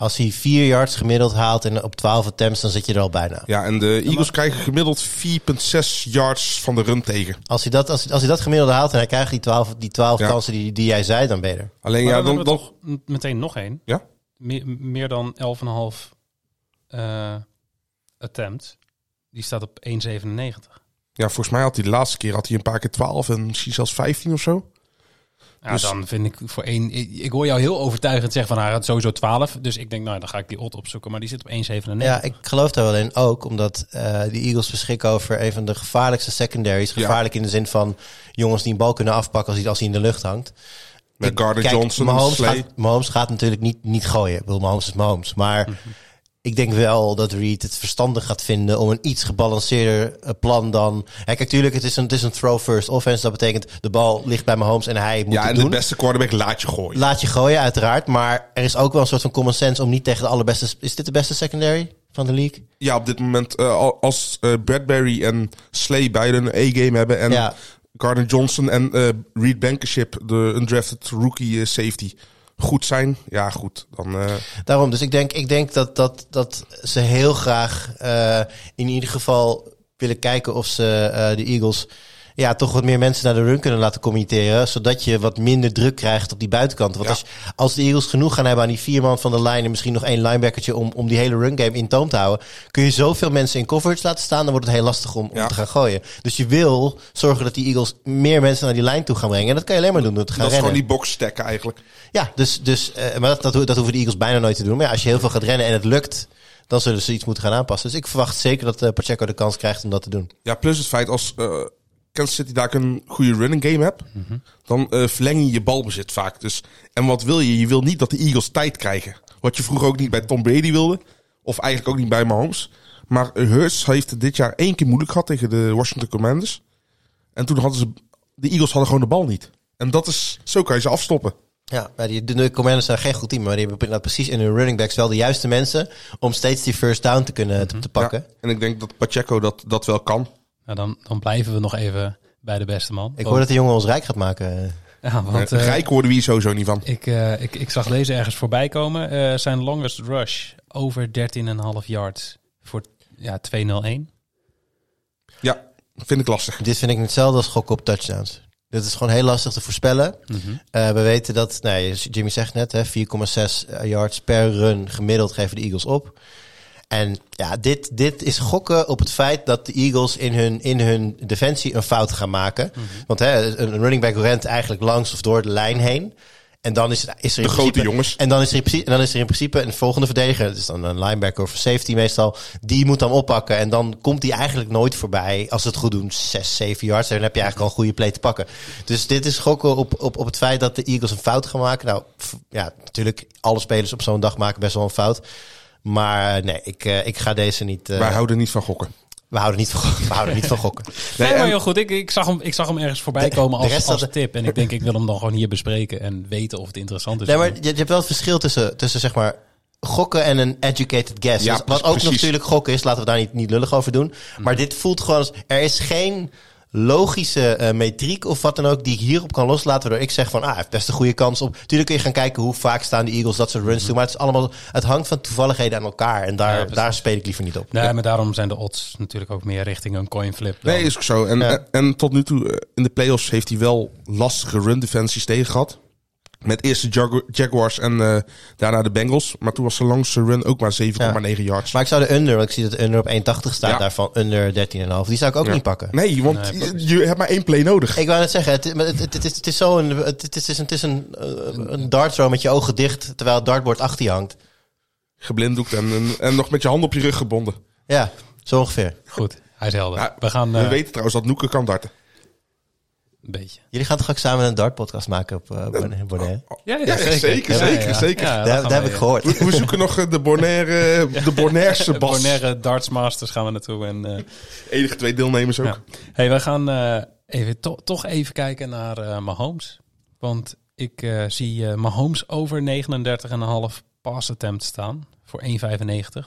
Als hij 4 yards gemiddeld haalt en op 12 attempts, dan zit je er al bijna. Ja, en de Eagles krijgen gemiddeld 4,6 yards van de run tegen. Als hij dat, als, als hij dat gemiddeld haalt en hij krijgt die 12, die 12 Ja. kansen die, die jij zei, dan ben je er. Alleen Maar ja, dan, dan, toch meteen nog één. Ja? Meer, meer dan 11,5 eh attempts. Die staat op 1,97. ja, volgens mij had hij de laatste keer had hij een paar keer 12 en misschien zelfs 15 of zo. Ja, Dus- dan vind ik voor één... Ik, ik hoor jou heel overtuigend zeggen van hij gaat sowieso 12. Dus ik denk, nou, dan ga ik die odd opzoeken. Maar die zit op 1,97. Ja, ik geloof daar wel in. Ook omdat eh de Eagles beschikken over een van de gevaarlijkste secondaries. Ja. Gevaarlijk in de zin van jongens die een bal kunnen afpakken als hij, als hij in de lucht hangt. Met Gardner Johnson, Mahomes gaat, Mahomes gaat natuurlijk niet, niet gooien. Ik bedoel, Mahomes is Mahomes. Maar Mhm. Ik denk wel dat Reed het verstandig gaat vinden om een iets gebalanceerder eh, plan dan... Hè, kijk, tuurlijk, het is een, het is een throw-first offense. Dat betekent de bal ligt bij Mahomes en hij moet Ja, het en doen. de beste quarterback laat je gooien. Laat je gooien, uiteraard. Maar er is ook wel een soort van common sense om niet tegen de allerbeste... Is dit de beste secondary van de league? Ja, op dit moment, eh, al- als eh, Bradbury en Slay beide een A-game hebben en Ja. Gardner Johnson en Reed Blankenship, de undrafted rookie safety, goed zijn. Ja, goed. Dan, eh, Daarom, dus ik denk, ik denk dat, dat, dat ze heel graag eh, in ieder geval willen kijken of ze eh, de Eagles ja, toch wat meer mensen naar de run kunnen laten committeren. Zodat je wat minder druk krijgt op die buitenkant. Want Ja. als, als de Eagles genoeg gaan hebben aan die vier man van de lijn en misschien nog één linebackertje om, om die hele run game in toom te houden, kun je zoveel mensen in coverage laten staan, dan wordt het heel lastig om, om te gaan gooien. Dus je wil zorgen dat die Eagles meer mensen naar die lijn toe gaan brengen. En dat kan je alleen maar doen door te gaan dat is rennen. gewoon die box stacken eigenlijk. Ja, dus, dus eh, maar dat, dat, dat hoeven de Eagles bijna nooit te doen. Maar ja, als je heel veel gaat rennen en het lukt, dan zullen ze iets moeten gaan aanpassen. Dus ik verwacht zeker dat eh, Pacheco de kans krijgt om dat te doen. Ja, plus het feit als eh, Kansas City daar een goede running game hebt, dan eh, verleng je je balbezit vaak. Dus, en wat wil je? Je wil niet dat de Eagles tijd krijgen. Wat je vroeger ook niet bij Tom Brady wilde. Of eigenlijk ook niet bij Mahomes. Maar Hurts heeft het dit jaar één keer moeilijk gehad tegen de Washington Commanders. En toen hadden ze... De Eagles hadden gewoon de bal niet. En dat is... Zo kan je ze afstoppen. Ja, maar die, de, de Commanders zijn geen goed team, maar die hebben inderdaad precies in hun running backs wel de juiste mensen om steeds die first down te kunnen te, te pakken. Ja, en ik denk dat Pacheco dat, dat wel kan. Nou, dan, dan blijven we nog even bij de beste man. Ik hoor dat de jongen ons rijk gaat maken. Ja, want, Eh, Rijk worden we hier sowieso niet van. Ik, eh, ik, ik zag deze ergens voorbij komen. Eh, zijn longest rush over 13,5 yards voor ja, 201. Ja, vind ik lastig. Dit vind ik hetzelfde als gokken op touchdowns. Dit is gewoon heel lastig te voorspellen. Eh, we weten dat, nou, Jimmy zegt net, hè, 4,6 yards per run gemiddeld geven de Eagles op. En ja, dit, dit is gokken op het feit dat de Eagles in hun, in hun defensie een fout gaan maken. Want hè, een running back rent eigenlijk langs of door de lijn heen. En dan is, er- is er in De grote principe- jongens. En dan is, er in principe, en dan is er in principe een volgende verdediger. Dat is dan een linebacker of safety meestal. Die moet dan oppakken. En dan komt die eigenlijk nooit voorbij. Als ze het goed doen, 6, 7 yards. Dan heb je eigenlijk al een goede play te pakken. Dus dit is gokken op, op, op het feit dat de Eagles een fout gaan maken. Nou, ja, natuurlijk. Alle spelers op zo'n dag maken best wel een fout. Maar eh, nee, ik, eh, ik ga deze niet... eh, Wij houden niet van gokken. we, houden niet van, we houden niet van gokken. Nee, maar heel goed. Ik, ik, zag hem, ik zag hem ergens voorbij komen de als, rest als tip. En ik denk, ik wil hem dan gewoon hier bespreken en weten of het interessant is. Nee, maar je, je hebt wel het verschil tussen, tussen zeg maar gokken en een educated guess. Ja, Dus wat ook precies. natuurlijk gokken is, laten we daar niet, niet lullig over doen. Maar dit voelt gewoon als, er is geen logische eh, metriek of wat dan ook die ik hierop kan loslaten. Waardoor ik zeg van, ah, hij heeft best een goede kans op. Tuurlijk kun je gaan kijken hoe vaak staan de Eagles dat soort runs doen. Maar het is allemaal, het hangt van toevalligheden aan elkaar. En daar, Ja, daar speel ik liever niet op. Nee, maar daarom zijn de odds natuurlijk ook meer richting een coin flip. dan- Nee, is ook zo. En, Ja. en, en tot nu toe, eh, in de playoffs heeft hij wel lastige run defensies tegen gehad. Met eerst de Jagu- Jaguars en eh, daarna de Bengals. Maar toen was de langste run ook maar 7,9 yards. Maar ik zou de under, want ik zie dat de under op 1,80 staat Ja. daarvan, under 13,5. Die zou ik ook Ja. niet pakken. Nee, want Nee, je, je hebt maar één play nodig. Ik wou net zeggen, het, maar het, het, het is, het is zo een, het, is, het is een, eh, een met je ogen dicht, terwijl het dartboard achter je hangt. Geblinddoekt en, en, en nog met je hand op je rug gebonden. Ja, zo ongeveer. Goed, hij is helder. Ja, we gaan We eh, weten trouwens dat Noeke kan darten. Een beetje. Jullie gaan toch ook samen een dartpodcast maken op uh, Bonaire? Ja, Ja, zeker, zeker, zeker. Ja, dat heb we, ik eh, gehoord. We, we zoeken nog eh, de Bonaire, de Bonairese bas. Bonaire Darts Masters gaan we naartoe. En, eh, Enige twee deelnemers ook. Ja. Hey, we gaan eh, even to- toch even kijken naar eh Mahomes. Want ik eh, zie eh, Mahomes over 39,5 pass attempt staan voor 1,95.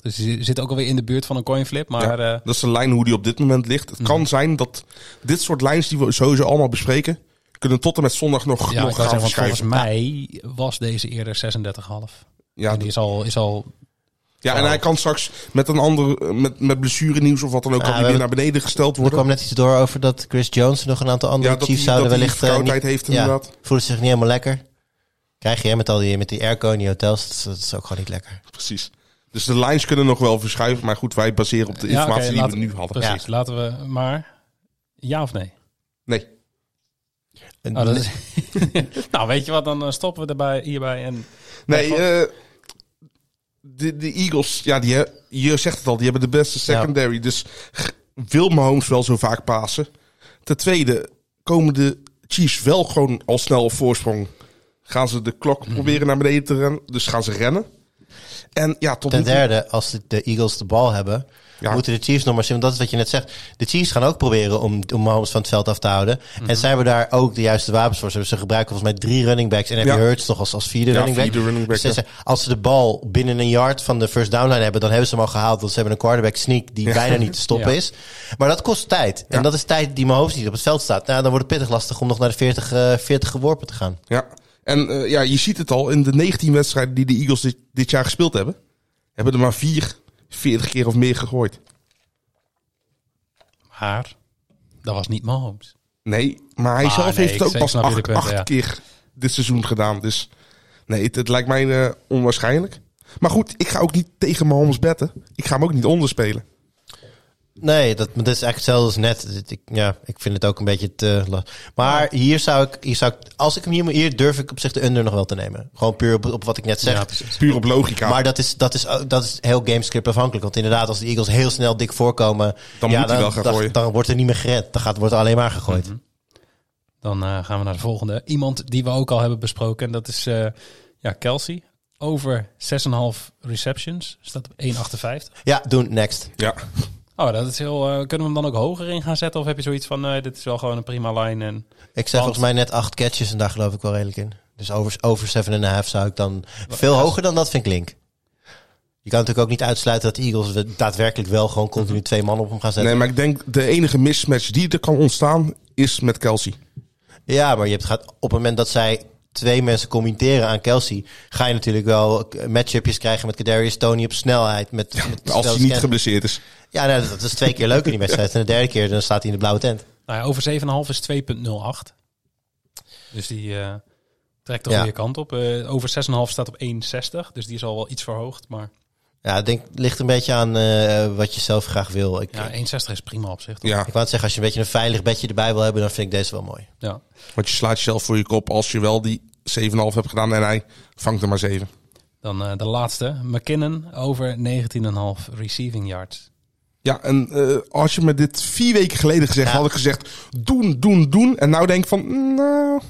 Dus hij zit ook alweer in de buurt van een coin flip. Maar Ja, eh, dat is de lijn hoe die op dit moment ligt. Het kan zijn dat dit soort lijns die we sowieso allemaal bespreken... kunnen tot en met zondag nog, ja, nog gaan zeggen, want volgens mij was deze eerder 36,5. Ja, en die is al, is al ja, en hij kan straks met een ander, met, met blessure nieuws of wat dan ook, Ja, kan we hij weer naar beneden gesteld Er worden. kwam net iets door over dat Chris Jones en nog een aantal andere Ja, dat Chiefs zouden wellicht... eh, niet- heeft, ja, inderdaad. voelen zich niet helemaal lekker. Krijg je hè, met al die, met die airco in die hotels, dat is, dat is ook gewoon niet lekker. Precies. Dus de lines kunnen nog wel verschuiven. Maar goed, wij baseren op de Ja, informatie die we nu hadden. Precies, laten we maar... Ja of nee? Nee. En- Oh, dat is- nou, weet je wat, dan eh, stoppen we erbij, hierbij. En Nee, Ja, eh, de, de Eagles, ja, die, je zegt het al, die hebben de beste secondary. Dus wil Mahomes wel zo vaak pasen. Ten tweede, komen de Chiefs wel gewoon al snel op voorsprong. Gaan ze de klok Mhm. proberen naar beneden te rennen. Dus gaan ze rennen. En ja, tot Ten toe- derde, als de, Eagles de bal hebben, Ja. moeten de Chiefs nog maar zien. Want dat is wat je net zegt. De Chiefs gaan ook proberen om, om Mahomes van het veld af te houden. Mhm. En zijn we daar ook de juiste wapens voor? Ze hebben- Ze gebruiken volgens mij drie running backs. En heb je Ja. Hurts nog als, als vierde Ja, running back. vierde running back, Dus ze ja. zeggen, als ze de bal binnen een yard van de first down line hebben, dan hebben ze hem al gehaald. Want ze hebben een quarterback sneak die bijna niet te stoppen is. Maar dat kost tijd. En dat is tijd die Mahomes niet op het veld staat. Nou, dan wordt het pittig lastig om nog naar de 40, eh 40 geworpen te gaan. Ja, en eh, ja, je ziet het al in de 19 wedstrijden die de Eagles dit, dit jaar gespeeld hebben. Hebben er maar vier 40 keer of meer gegooid. maar, dat was niet Mahomes. Nee, maar hij Maar zelf nee, heeft het ook pas acht, punten, acht ja. keer dit seizoen gedaan. Dus nee, het, het lijkt mij eh, onwaarschijnlijk. Maar goed, ik ga ook niet tegen Mahomes betten. Ik ga hem ook niet onderspelen. Nee, dat, dat is eigenlijk hetzelfde als net. Ik, ja, ik vind het ook een beetje te la- Maar hier zou ik, hier zou ik, als ik hem hier, hier durf ik op zich de under nog wel te nemen. Gewoon puur op, op wat ik net zeg. Ja. Puur op logica. maar dat is, dat, is, dat is heel gamescript afhankelijk. Want inderdaad, als de Eagles heel snel dik voorkomen... Dan ja, moet hij wel gaan dan. Dan wordt er niet meer gered. Dan gaat, wordt er alleen maar gegooid. Mhm. Dan eh, gaan we naar de volgende. Iemand die we ook al hebben besproken. En dat is eh, ja, Kelsey. Over 6,5 receptions. Staat op 1,58. Ja, doen. Next. ja. Oh, dat is heel... eh, kunnen we hem dan ook hoger in gaan zetten? Of heb je zoiets van, nee, dit is wel gewoon een prima line. En... Ik zeg volgens mij net acht catches en daar geloof ik wel redelijk in. Dus over, over 7,5 zou ik dan... Veel hoger dan dat vind ik link. Je kan natuurlijk ook niet uitsluiten dat de Eagles we- daadwerkelijk wel gewoon continu twee man op hem gaan zetten. Nee, maar ik denk de enige mismatch die er kan ontstaan is met Kelsey. Ja, maar je hebt gaat op het moment dat zij twee mensen committeren aan Kelsey, ga je natuurlijk wel matchupjes krijgen met Kadarius Tony op snelheid. Met, met Als hij niet geblesseerd is. Ja, nou, dat is twee keer leuk in die wedstrijd. En de derde keer dan staat hij in de blauwe tent. Nou ja, over 7,5 is 2,08. Dus die eh, trekt de Ja. goede kant op. Eh, over 6,5 staat op 1,60. Dus die is al wel iets verhoogd. Maar Ja, ik denk, het ligt een beetje aan eh, wat je zelf graag wil. Ik, ja, 1,60 is prima op zich. toch? Ja, ik wou het zeggen, als je een beetje een veilig bedje erbij wil hebben, dan vind ik deze wel mooi. Ja. want je slaat jezelf voor je kop als je wel die 7,5 hebt gedaan en hij vangt er maar 7. Dan eh, de laatste. McKinnon over 19,5 receiving yards. Ja, en eh, als je me dit vier weken geleden gezegd Ja. had ik gezegd doen, doen, doen. En nou denk ik van, nou,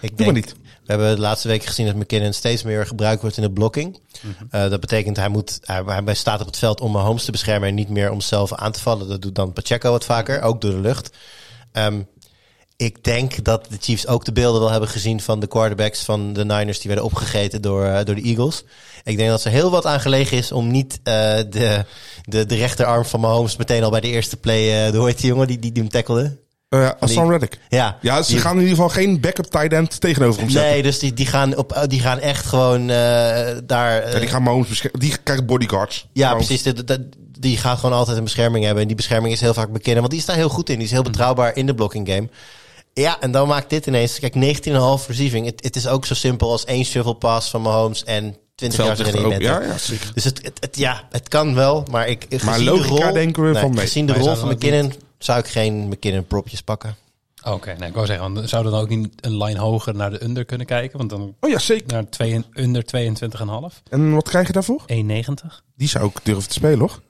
Ik doe maar niet. We hebben de laatste weken gezien dat McKinnon steeds meer gebruikt wordt in de blocking. Eh, dat betekent hij, moet, hij, hij staat op het veld om Mahomes te beschermen en niet meer om zelf aan te vallen. Dat doet dan Pacheco wat vaker, ook door de lucht. Ehm, ik denk dat de Chiefs ook de beelden wel hebben gezien van de quarterbacks van de Niners die werden opgegeten door, eh, door de Eagles. Ik denk dat er heel wat aan gelegen is om niet eh, de, de, de rechterarm van Mahomes meteen al bij de eerste play, uh, heet die jongen die, die, die hem tackelde? Eh Hassan Reddick. Ja, Ja, ze Die- gaan in ieder geval geen backup tight end tegenover hem zetten. Nee, dus die, die, gaan op, eh, die gaan echt gewoon eh, daar... Ja, die gaan Mahomes beschermen. Die krijgen bodyguards. ja, Mahomes. precies. Die, die, die gaat gewoon altijd een bescherming hebben. En die bescherming is heel vaak bekend. Want die is daar heel goed in. Die is heel betrouwbaar in de blocking game. Ja, en dan maakt dit ineens... Kijk, 19,5 receiving. Het, is ook zo simpel als één shovel pass van Mahomes en 20 Veld jaar erin. er ook. Ja, ja, zeker. Dus het, het, het- ja, het kan wel. Maar ik, Maar de logica rol, denken we nee, van nee. Gezien de rol van McKinnon zou ik geen McKinnon propjes pakken. Oké, nee, ik wou zeggen, want zouden we dan ook niet een line hoger naar de under kunnen kijken? Want dan Oh ja, zeker. naar twee, under 22,5. En wat krijg je daarvoor? 1,90. Die zou ik durven te spelen, hoor.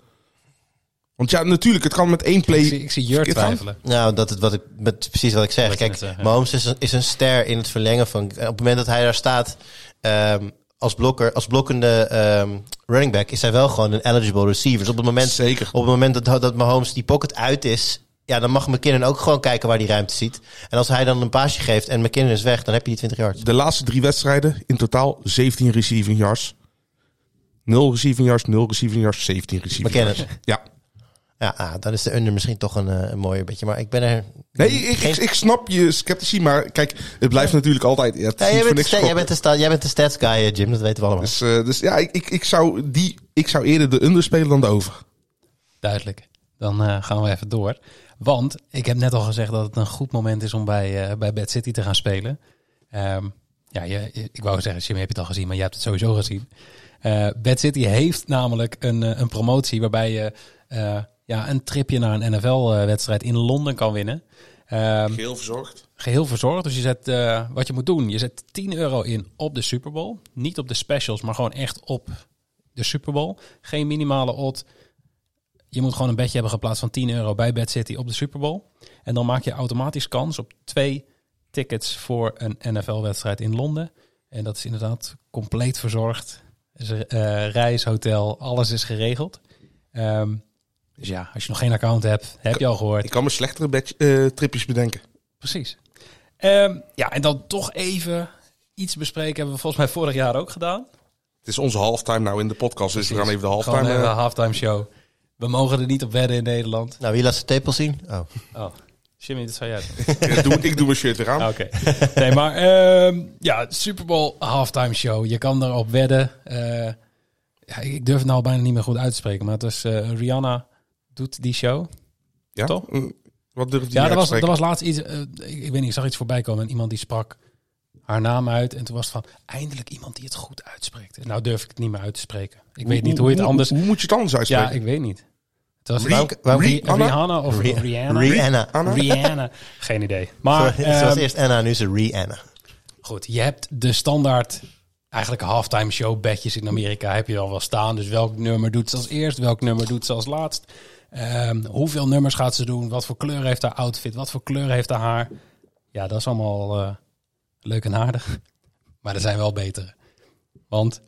Want ja, natuurlijk, het kan met één play... Ik zie, ik zie Jur twijfelen. Nou, dat is wat ik, met, precies wat ik zeg. Wat Kijk. Mahomes is een, is een ster in het verlengen van. Op het moment dat hij daar staat ehm, als blokker, als blokkende ehm, running back, is hij wel gewoon een eligible receiver. Dus op het moment, Zeker. op het moment dat, dat Mahomes die pocket uit is, ja, dan mag McKinnon ook gewoon kijken waar die ruimte ziet. En als hij dan een paasje geeft en McKinnon is weg, dan heb je die 20 yards. De laatste drie wedstrijden, in totaal 17 receiving yards. 0 receiving yards, 0 receiving yards, 17 receiving McKinnon. yards. Ja. Ja, ah, dan is de under misschien toch een, eh, een mooier beetje. Maar ik ben er. Nee, ik, ik, ik snap je sceptici, maar kijk, het blijft natuurlijk altijd... Ja, het is Ja, jij, bent de niks jij, bent de jij bent de stats guy, eh, Jim. Dat weten we allemaal. Dus, eh, dus ja, ik, ik, ik, zou die, ik zou eerder de under spelen dan de over. Duidelijk. Dan eh, gaan we even door. Want ik heb net al gezegd dat het een goed moment is om bij, eh bij Bad City te gaan spelen. Ehm, ja, je, ik wou zeggen, Jim, heb je het al gezien, maar je hebt het sowieso gezien. Eh Bad City heeft namelijk een, een promotie waarbij je eh, ja, een tripje naar een NFL-wedstrijd in Londen kan winnen. Ehm, Heel verzorgd. geheel verzorgd. Dus je zet, eh, wat je moet doen, je zet 10 euro in op de Super Bowl. Niet op de specials, maar gewoon echt op de Super Bowl. Geen minimale odd. Je moet gewoon een bedje hebben geplaatst van 10 euro bij Bad City op de Super Bowl. En dan maak je automatisch kans op twee tickets voor een NFL-wedstrijd in Londen. En dat is inderdaad compleet verzorgd. Dus, eh, reis, hotel, alles is geregeld. Ehm, dus ja, als je nog geen account hebt, heb je al gehoord. Ik kan me slechtere eh, tripjes bedenken. Precies. Ehm, ja, en dan toch even iets bespreken. Hebben we volgens mij vorig jaar ook gedaan. Het is onze halftime nou in de podcast, dus we gaan even de Gewoon halftime... even eh, een halftime show. We mogen er niet op wedden in Nederland. Nou, wie laat zijn tepel zien? Oh. Oh, Jimmy, dat zou jij doen. ik, doe, ik doe mijn shirt weer aan. Ah, Oké. Nee, maar ehm, ja, Super Bowl halftime show. Je kan erop wedden. Eh, ja, ik durf het nou bijna niet meer goed uit te spreken. Maar het was eh, Rihanna doet die show. Ja? Toch? Mm, Wat durf je Ja, er was, er was laatst iets. eh, ik, ik weet niet, ik zag iets voorbij komen. En iemand die sprak haar naam uit. En toen was het van eindelijk iemand die het goed uitspreekt. Nou durf ik het niet meer uit te spreken. Ik weet niet hoe je het anders. Hoe, hoe moet je het anders uitspreken? Ja, ik weet niet. Het was Ri- waarom- waarom- Ri- Rihanna? Rihanna of Ri- Rihanna? Rihanna. Anna? Rihanna. Geen idee. Maar Zo- Zoals ehm, eerst Anna, nu is het Rihanna. Goed, je hebt de standaard eigenlijk halftime show bedjes in Amerika heb je al wel staan. Dus welk nummer doet ze als eerst, welk nummer doet ze als laatst. Ehm, hoeveel nummers gaat ze doen? Wat voor kleur heeft haar outfit? Wat voor kleur heeft haar haar? Ja, dat is allemaal eh, leuk en aardig. Maar er zijn wel betere. Want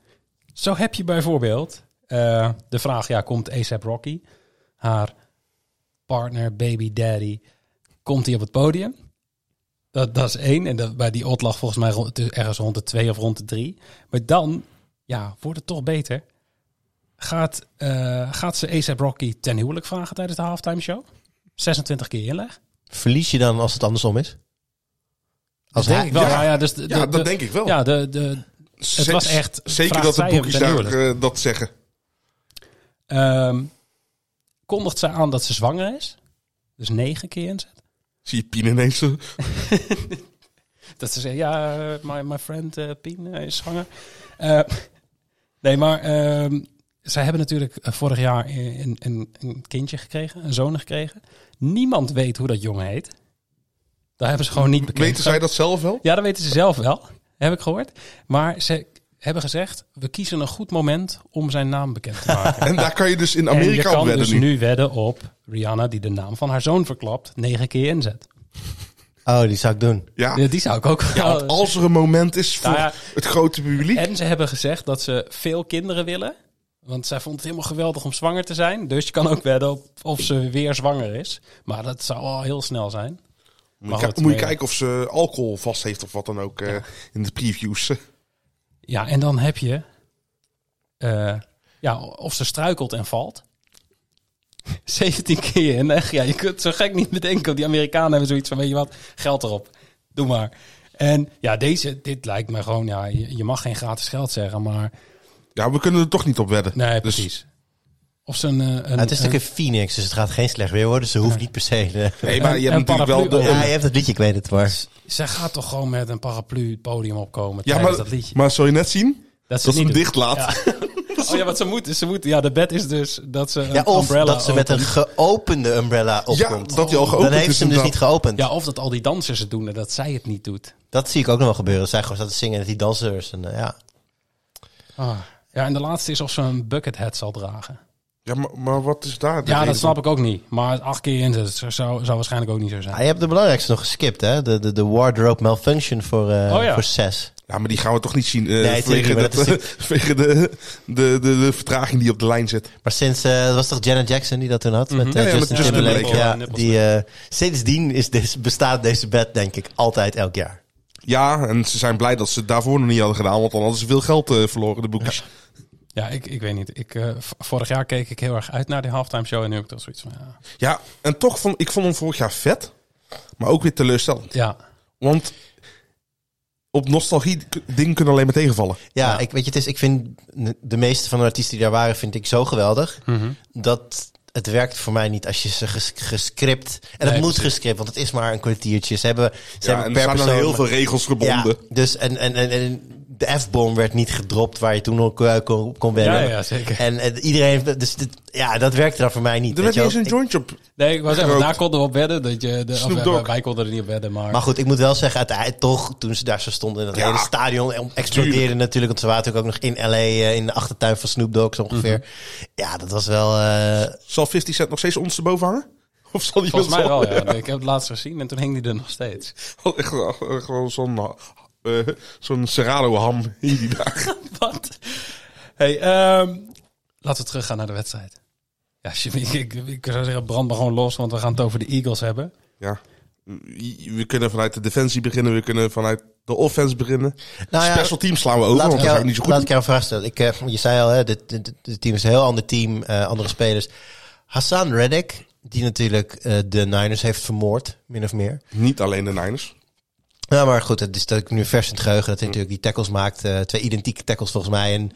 zo heb je bijvoorbeeld eh, de vraag, ja, komt ASAP Rocky, haar partner, baby daddy, komt hij op het podium? Dat, dat is één. En dat, bij die odd volgens mij rond, ergens rond de twee of rond de drie. Maar dan, ja, wordt het toch beter. Gaat, eh, gaat ze ASAP Rocky ten huwelijk vragen tijdens de halftime show? 26 keer inleg? Verlies je dan als het andersom is? Als denk hij- ik wel. ja. Ja, ja, dus de, Ja, de- dat de- denk ik wel. Ja, de, de, Z- was echt Zeker dat de boekjes daar eh, dat zeggen. ehm, kondigt zij aan dat ze zwanger is. Dus negen keer inzet. Zie je Pien ineens zo. Dat ze zeggen, ja, eh, my, my friend eh, Pien eh, is zwanger. Eh, nee, maar ehm, zij hebben natuurlijk eh, vorig jaar een, een, een kindje gekregen, een zoon gekregen. Niemand weet hoe dat jongen heet. Daar hebben ze gewoon niet bekend. Weten zij dat zelf wel? Ja, dat weten ze zelf wel, heb ik gehoord. Maar ze hebben gezegd, we kiezen een goed moment om zijn naam bekend te maken. En daar kan je dus in en je Amerika op kan wedden dus nu. nu wedden op Rihanna, die de naam van haar zoon verklapt, negen keer inzet. Oh, die zou ik doen. Ja, Ja, die zou ik ook ja, als er een moment is voor Nou ja. het grote publiek. En ze hebben gezegd dat ze veel kinderen willen. Want zij vond het helemaal geweldig om zwanger te zijn. Dus je kan ook wedden op of ze weer zwanger is. Maar dat zou al heel snel zijn. moet maar je, moet je nee. kijken of ze alcohol vast heeft of wat dan ook eh, in de previews. Ja, en dan heb je... eh, ja, of ze struikelt en valt. 17 keer. Echt, ja, je kunt zo gek niet bedenken. Die Amerikanen hebben zoiets van, weet je wat, geld erop. Doe maar. En ja, deze, dit lijkt me gewoon, ja, je, je mag geen gratis geld zeggen, maar... Ja, we kunnen er toch niet op wedden. Nee, Dus- precies. Of ze een... eh, een het is natuurlijk een Phoenix, dus het gaat geen slecht weer worden. Ze hoeft niet per se... eh, Nee, maar je hebt natuurlijk wel de... ja, je hebt het liedje, ik weet het, maar... Zij gaat toch gewoon met een paraplu het podium opkomen Ja, tijdens maar, dat liedje. maar zul je net zien Dat ze dat ze hem dicht laat? Oh ja, wat ze moeten. Ze moeten. Ja, de bed is dus dat ze een Ja, of umbrella dat ze met een geopende umbrella opkomt. dat die al geopend Dan heeft is ze hem dus niet geopend. Ja, of dat al die dansers het doen en dat zij het niet doet. Dat zie ik ook nog wel gebeuren. Dat zij gewoon staat te zingen en dat die dansers... En, eh, ja. Ah. Ja, en de laatste is of ze een bucket hat zal dragen. Ja, maar, maar wat is daar? Ja, dat snap van? ik ook niet. Maar acht keer in zou, zou waarschijnlijk ook niet zo zijn. Ah, je hebt de belangrijkste nog geskipt, hè? De, de, de wardrobe malfunction voor, eh Oh ja. voor zes. Ja, maar die gaan we toch niet zien eh Nee, tuurlijk vanwege, niet, maar dat, dat is vanwege de, de, de, de vertraging die op de lijn zit. Maar sinds, eh, dat was toch Janet Jackson die dat toen had? Met, eh, Ja, ja, met Justin Justin Timberlake. Timberlake, Ja, ja. die, sindsdien is deze, bestaat deze bed, denk ik, altijd elk jaar. Ja, en ze zijn blij dat ze het daarvoor nog niet hadden gedaan, want dan hadden ze veel geld eh, verloren, de boekjes. Ja, ik, ik weet niet. Ik, eh, vorig jaar keek ik heel erg uit naar die halftime show en nu heb ik toch zoiets van, ja. Ja, en toch vond ik vond hem vorig jaar vet, maar ook weer teleurstellend. Ja, Want op nostalgie dingen kunnen alleen maar tegenvallen. Ja, Ja. Ik, weet je, het is, ik vind de meeste van de artiesten die daar waren, vind ik zo geweldig. Mhm. Dat het werkt voor mij niet als je ze ges, gescript... En Nee, het moet gescript, want het is maar een kwartiertje. Ze hebben, ze Ja, hebben en er per persoon... heel veel regels gebonden. Ja, dus en, en, en, en de F-bom werd niet gedropt waar je toen ook eh, kon, kon wennen. ja, ja, zeker. En, en iedereen, dus dit, ja, dat werkte dan voor mij niet. Er werd je eens een jointje op. Nee, ik zeggen, Gerookt. daar konden we op wedden. Dat je, de, of, Snoop eh, Dogg. wij konden er niet op wedden, maar... Maar goed, ik moet wel zeggen, uiteindelijk toch, toen ze daar zo stonden in dat Ja, hele stadion, en explodeerde tuurlijk. natuurlijk, want ze waren natuurlijk ook nog in LA, eh, in de achtertuin van Snoop Dogg zo ongeveer. Mhm. Ja, dat was wel, eh, Zal 50 Cent nog steeds ons erboven hangen? Of zal die Volgens mij wel ja. Ik heb het laatst gezien en toen hing die er nog steeds. Wel- Gewoon zo'n eh, zo'n Serrano ham hing die daar. Wat? Hey, ehm, laten we teruggaan naar de wedstrijd. Ja, ik, ik, ik zou zeggen, brand maar gewoon los, want we gaan het over de Eagles hebben. Ja. We kunnen vanuit de defensie beginnen, we kunnen vanuit de offense beginnen. nou ja, Special teams slaan we over, laat want ik, dat niet zo goed. laat ik jou een vraag stellen. Ik, eh, je zei al, hè, dit, dit, dit team is een heel ander team, eh, andere spelers. Hassan Reddick, die natuurlijk eh, de Niners heeft vermoord, min of meer. Niet alleen de Niners. Ja, maar goed, het is dat ik nu vers in het geheugen dat hij natuurlijk die tackles maakt. eh, twee identieke tackles volgens mij. En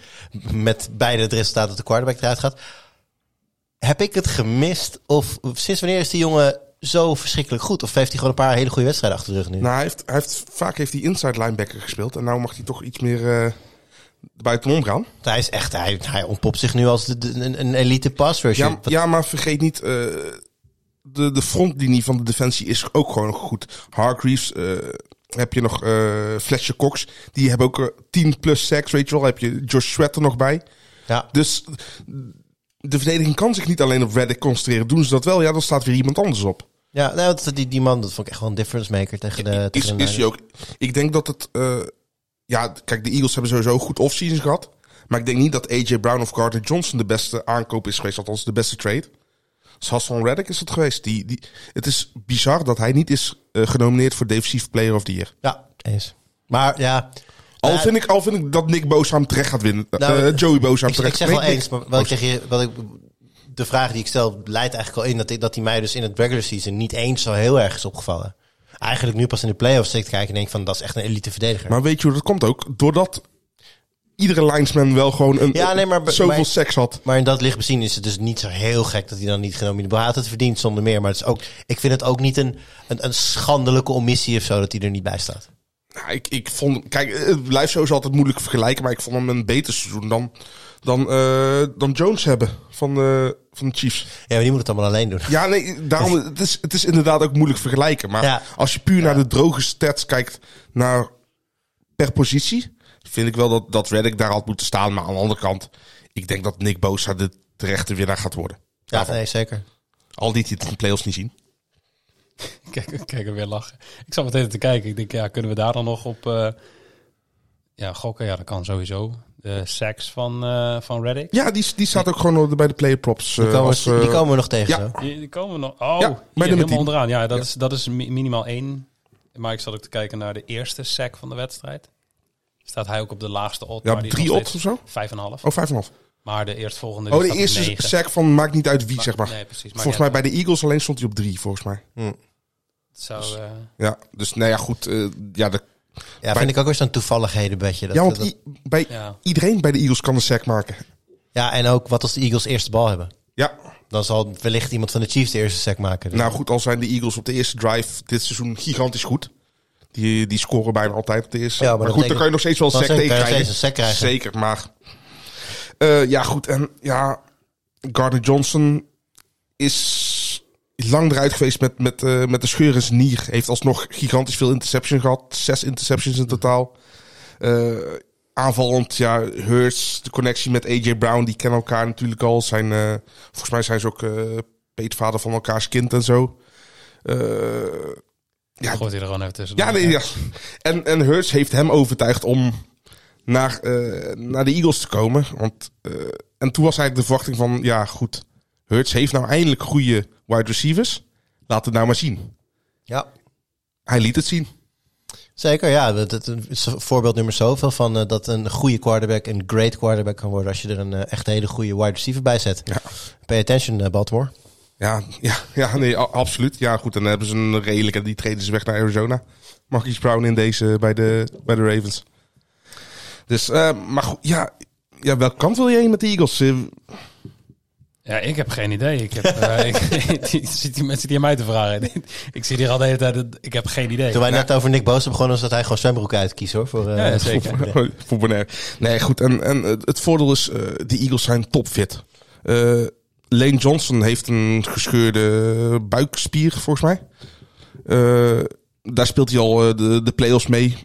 met beide het resultaat dat de quarterback eruit gaat. Heb ik het gemist? Of sinds wanneer is die jongen zo verschrikkelijk goed? Of heeft hij gewoon een paar hele goede wedstrijden achter de rug nu? Nou, hij heeft, hij heeft, vaak heeft hij inside linebacker gespeeld. En nou mag hij toch iets meer eh buitenom gaan. hij is echt, hij, hij ontpopt zich nu als de, de- een, een elite pass rusher. Ja, ja, maar vergeet niet, eh, de, de frontlinie van de defensie is ook gewoon goed. Hargreaves, heb je nog eh Fletcher Cox. Die hebben ook eh, 10 plus sacks, weet je wel. Heb je Josh Sweat er nog bij. ja. Dus de verdediging kan zich niet alleen op Reddick concentreren. Doen ze dat wel, ja, dan staat weer iemand anders op. Ja, nou, dat- die, die man, dat vond ik echt wel een difference maker tegen de, is, tegen de is hij ook. Ik denk dat het... eh, ja, kijk, de Eagles hebben sowieso goed offseasons gehad. Maar ik denk niet dat AJ Brown of Carter Johnson de beste aankoop is geweest. Althans, de beste trade. Dus Hassan Reddick is het geweest. Die, die, het is bizar dat hij niet is eh, genomineerd voor Defensive Player of the Year. Ja, eens. Maar ja... Al, Ja, vind ik, al vind ik dat Nick Bosa hem terecht gaat winnen. Nou, Eh, Joey Bosa hem Ik, ik terecht zeg wel Nee, eens, maar wat ik zeg je, wat ik, de vraag die ik stel leidt eigenlijk al in dat, ik, dat hij mij dus in het regular season niet eens zo heel erg is opgevallen. eigenlijk nu pas in de playoffs zit te kijken en denk van, dat is echt een elite verdediger. Maar weet je hoe dat komt ook? Doordat iedere linesman wel gewoon een, Ja, nee, maar- zoveel maar- seks had. Maar in dat licht bezien is het dus niet zo heel gek dat hij dan niet genomineerd wordt. Hij had het verdiend zonder meer. Maar het is ook, ik vind het ook niet een, een, een schandelijke omissie of zo dat hij er niet bij staat. Nou, ik, ik vond, kijk, eh, live show is altijd moeilijk vergelijken, maar ik vond hem een beter seizoen dan, dan, eh, dan Jones hebben van de, van de Chiefs. Ja, maar die moet het allemaal alleen doen. Ja, nee, daarom, het is, het is inderdaad ook moeilijk vergelijken. Maar Ja. als je puur naar de droge stats kijkt, naar per positie, vind ik wel dat, dat Reddick daar had moeten staan. Maar aan de andere kant, ik denk dat Nick Bosa de terechte winnaar gaat worden. Ja, Daarvan. nee, zeker. Al die het in de playoffs niet zien. Kijk, kijk er weer lachen. Ik zat meteen te kijken. Ik denk, ja, kunnen we daar dan nog op eh, ja, gokken? Ja, dat kan sowieso. De sacks van, eh van Reddick. Ja, die, die staat ook gewoon bij de player props. Die eh, komen, als, we, eh, die komen we nog tegen. ja. zo. Die, die komen nog. Oh, Ja, hier, bij nummer helemaal 10. onderaan. Ja, dat, Ja. Is, dat is mi- minimaal één. Maar ik zat ook te kijken naar de eerste sack van de wedstrijd. Staat hij ook op de laagste odd. Ja, drie odds steeds of zo? Vijf en een half. Oh, vijf en een half. Maar de eerstvolgende Oh, de op eerste sack van maakt niet uit wie, Maar- zeg maar. Nee, precies. Maar volgens mij bij de Eagles alleen stond hij op drie, volgens mij. Het zou, eh, Ja, dus nou ja, goed. eh, ja, de, Ja, Bij- vind ik ook weer zo'n toevalligheden bedje. Dat, ja, want dat- bij, ja. iedereen bij de Eagles kan een sack maken. ja, en ook wat als de Eagles eerste bal hebben. Ja, Dan zal wellicht iemand van de Chiefs de eerste sack maken. Dus- nou goed, al zijn de Eagles op de eerste drive dit seizoen gigantisch goed. Die, die scoren bijna altijd op de eerste. Ja, maar goed, dan kan je nog steeds wel een je tegen krijgen. Zeker, maar... eh, ja, goed. En ja, Gardner Johnson is lang eruit geweest met, met, eh, met de scheur in zijn nier. Heeft alsnog gigantisch veel interception gehad. Zes interceptions in totaal. Eh, aanvallend, ja, Hurts, de connectie met AJ Brown, die kennen elkaar natuurlijk al. Zijn, volgens mij zijn ze ook peetvader van elkaars kind en zo. Ja, gooit hij er gewoon even tussen. ja, nee, ja. En, en Hurts heeft hem overtuigd om naar, eh, naar de Eagles te komen. Want, eh, en toen was eigenlijk de verwachting van, ja goed, Hurts heeft nou eindelijk goede wide receivers. Laat het nou maar zien. Ja, Hij liet het zien. zeker. Ja, dat, dat is een voorbeeld nummer zoveel van eh, dat een goede quarterback een great quarterback kan worden als je er een echt hele goede wide receiver bij zet. Ja. Pay attention, Baltimore. Ja, ja, ja nee, absoluut. Ja, goed, dan hebben ze een redelijke, die treden ze weg naar Arizona. Marquise Brown in deze bij de, bij de Ravens. Dus, eh, maar goed, ja, ja, welke kant wil je heen met de Eagles? Eh, Ja, ik heb geen idee. Ik heb, eh, ik, die, zit die mensen die aan mij te vragen. ik zit hier al de hele tijd. Ik heb geen idee. Toen wij net over Nick Bosa begonnen, was dat hij gewoon zwembroek uitkiest hoor. Voor, eh, Ja, zeker. voor- voor Bonaire. Nee, goed. En, en het het voordeel is, eh de Eagles zijn topfit. Eh Lane Johnson heeft een gescheurde buikspier, volgens mij. Eh, daar speelt hij al eh, de, de play-offs mee.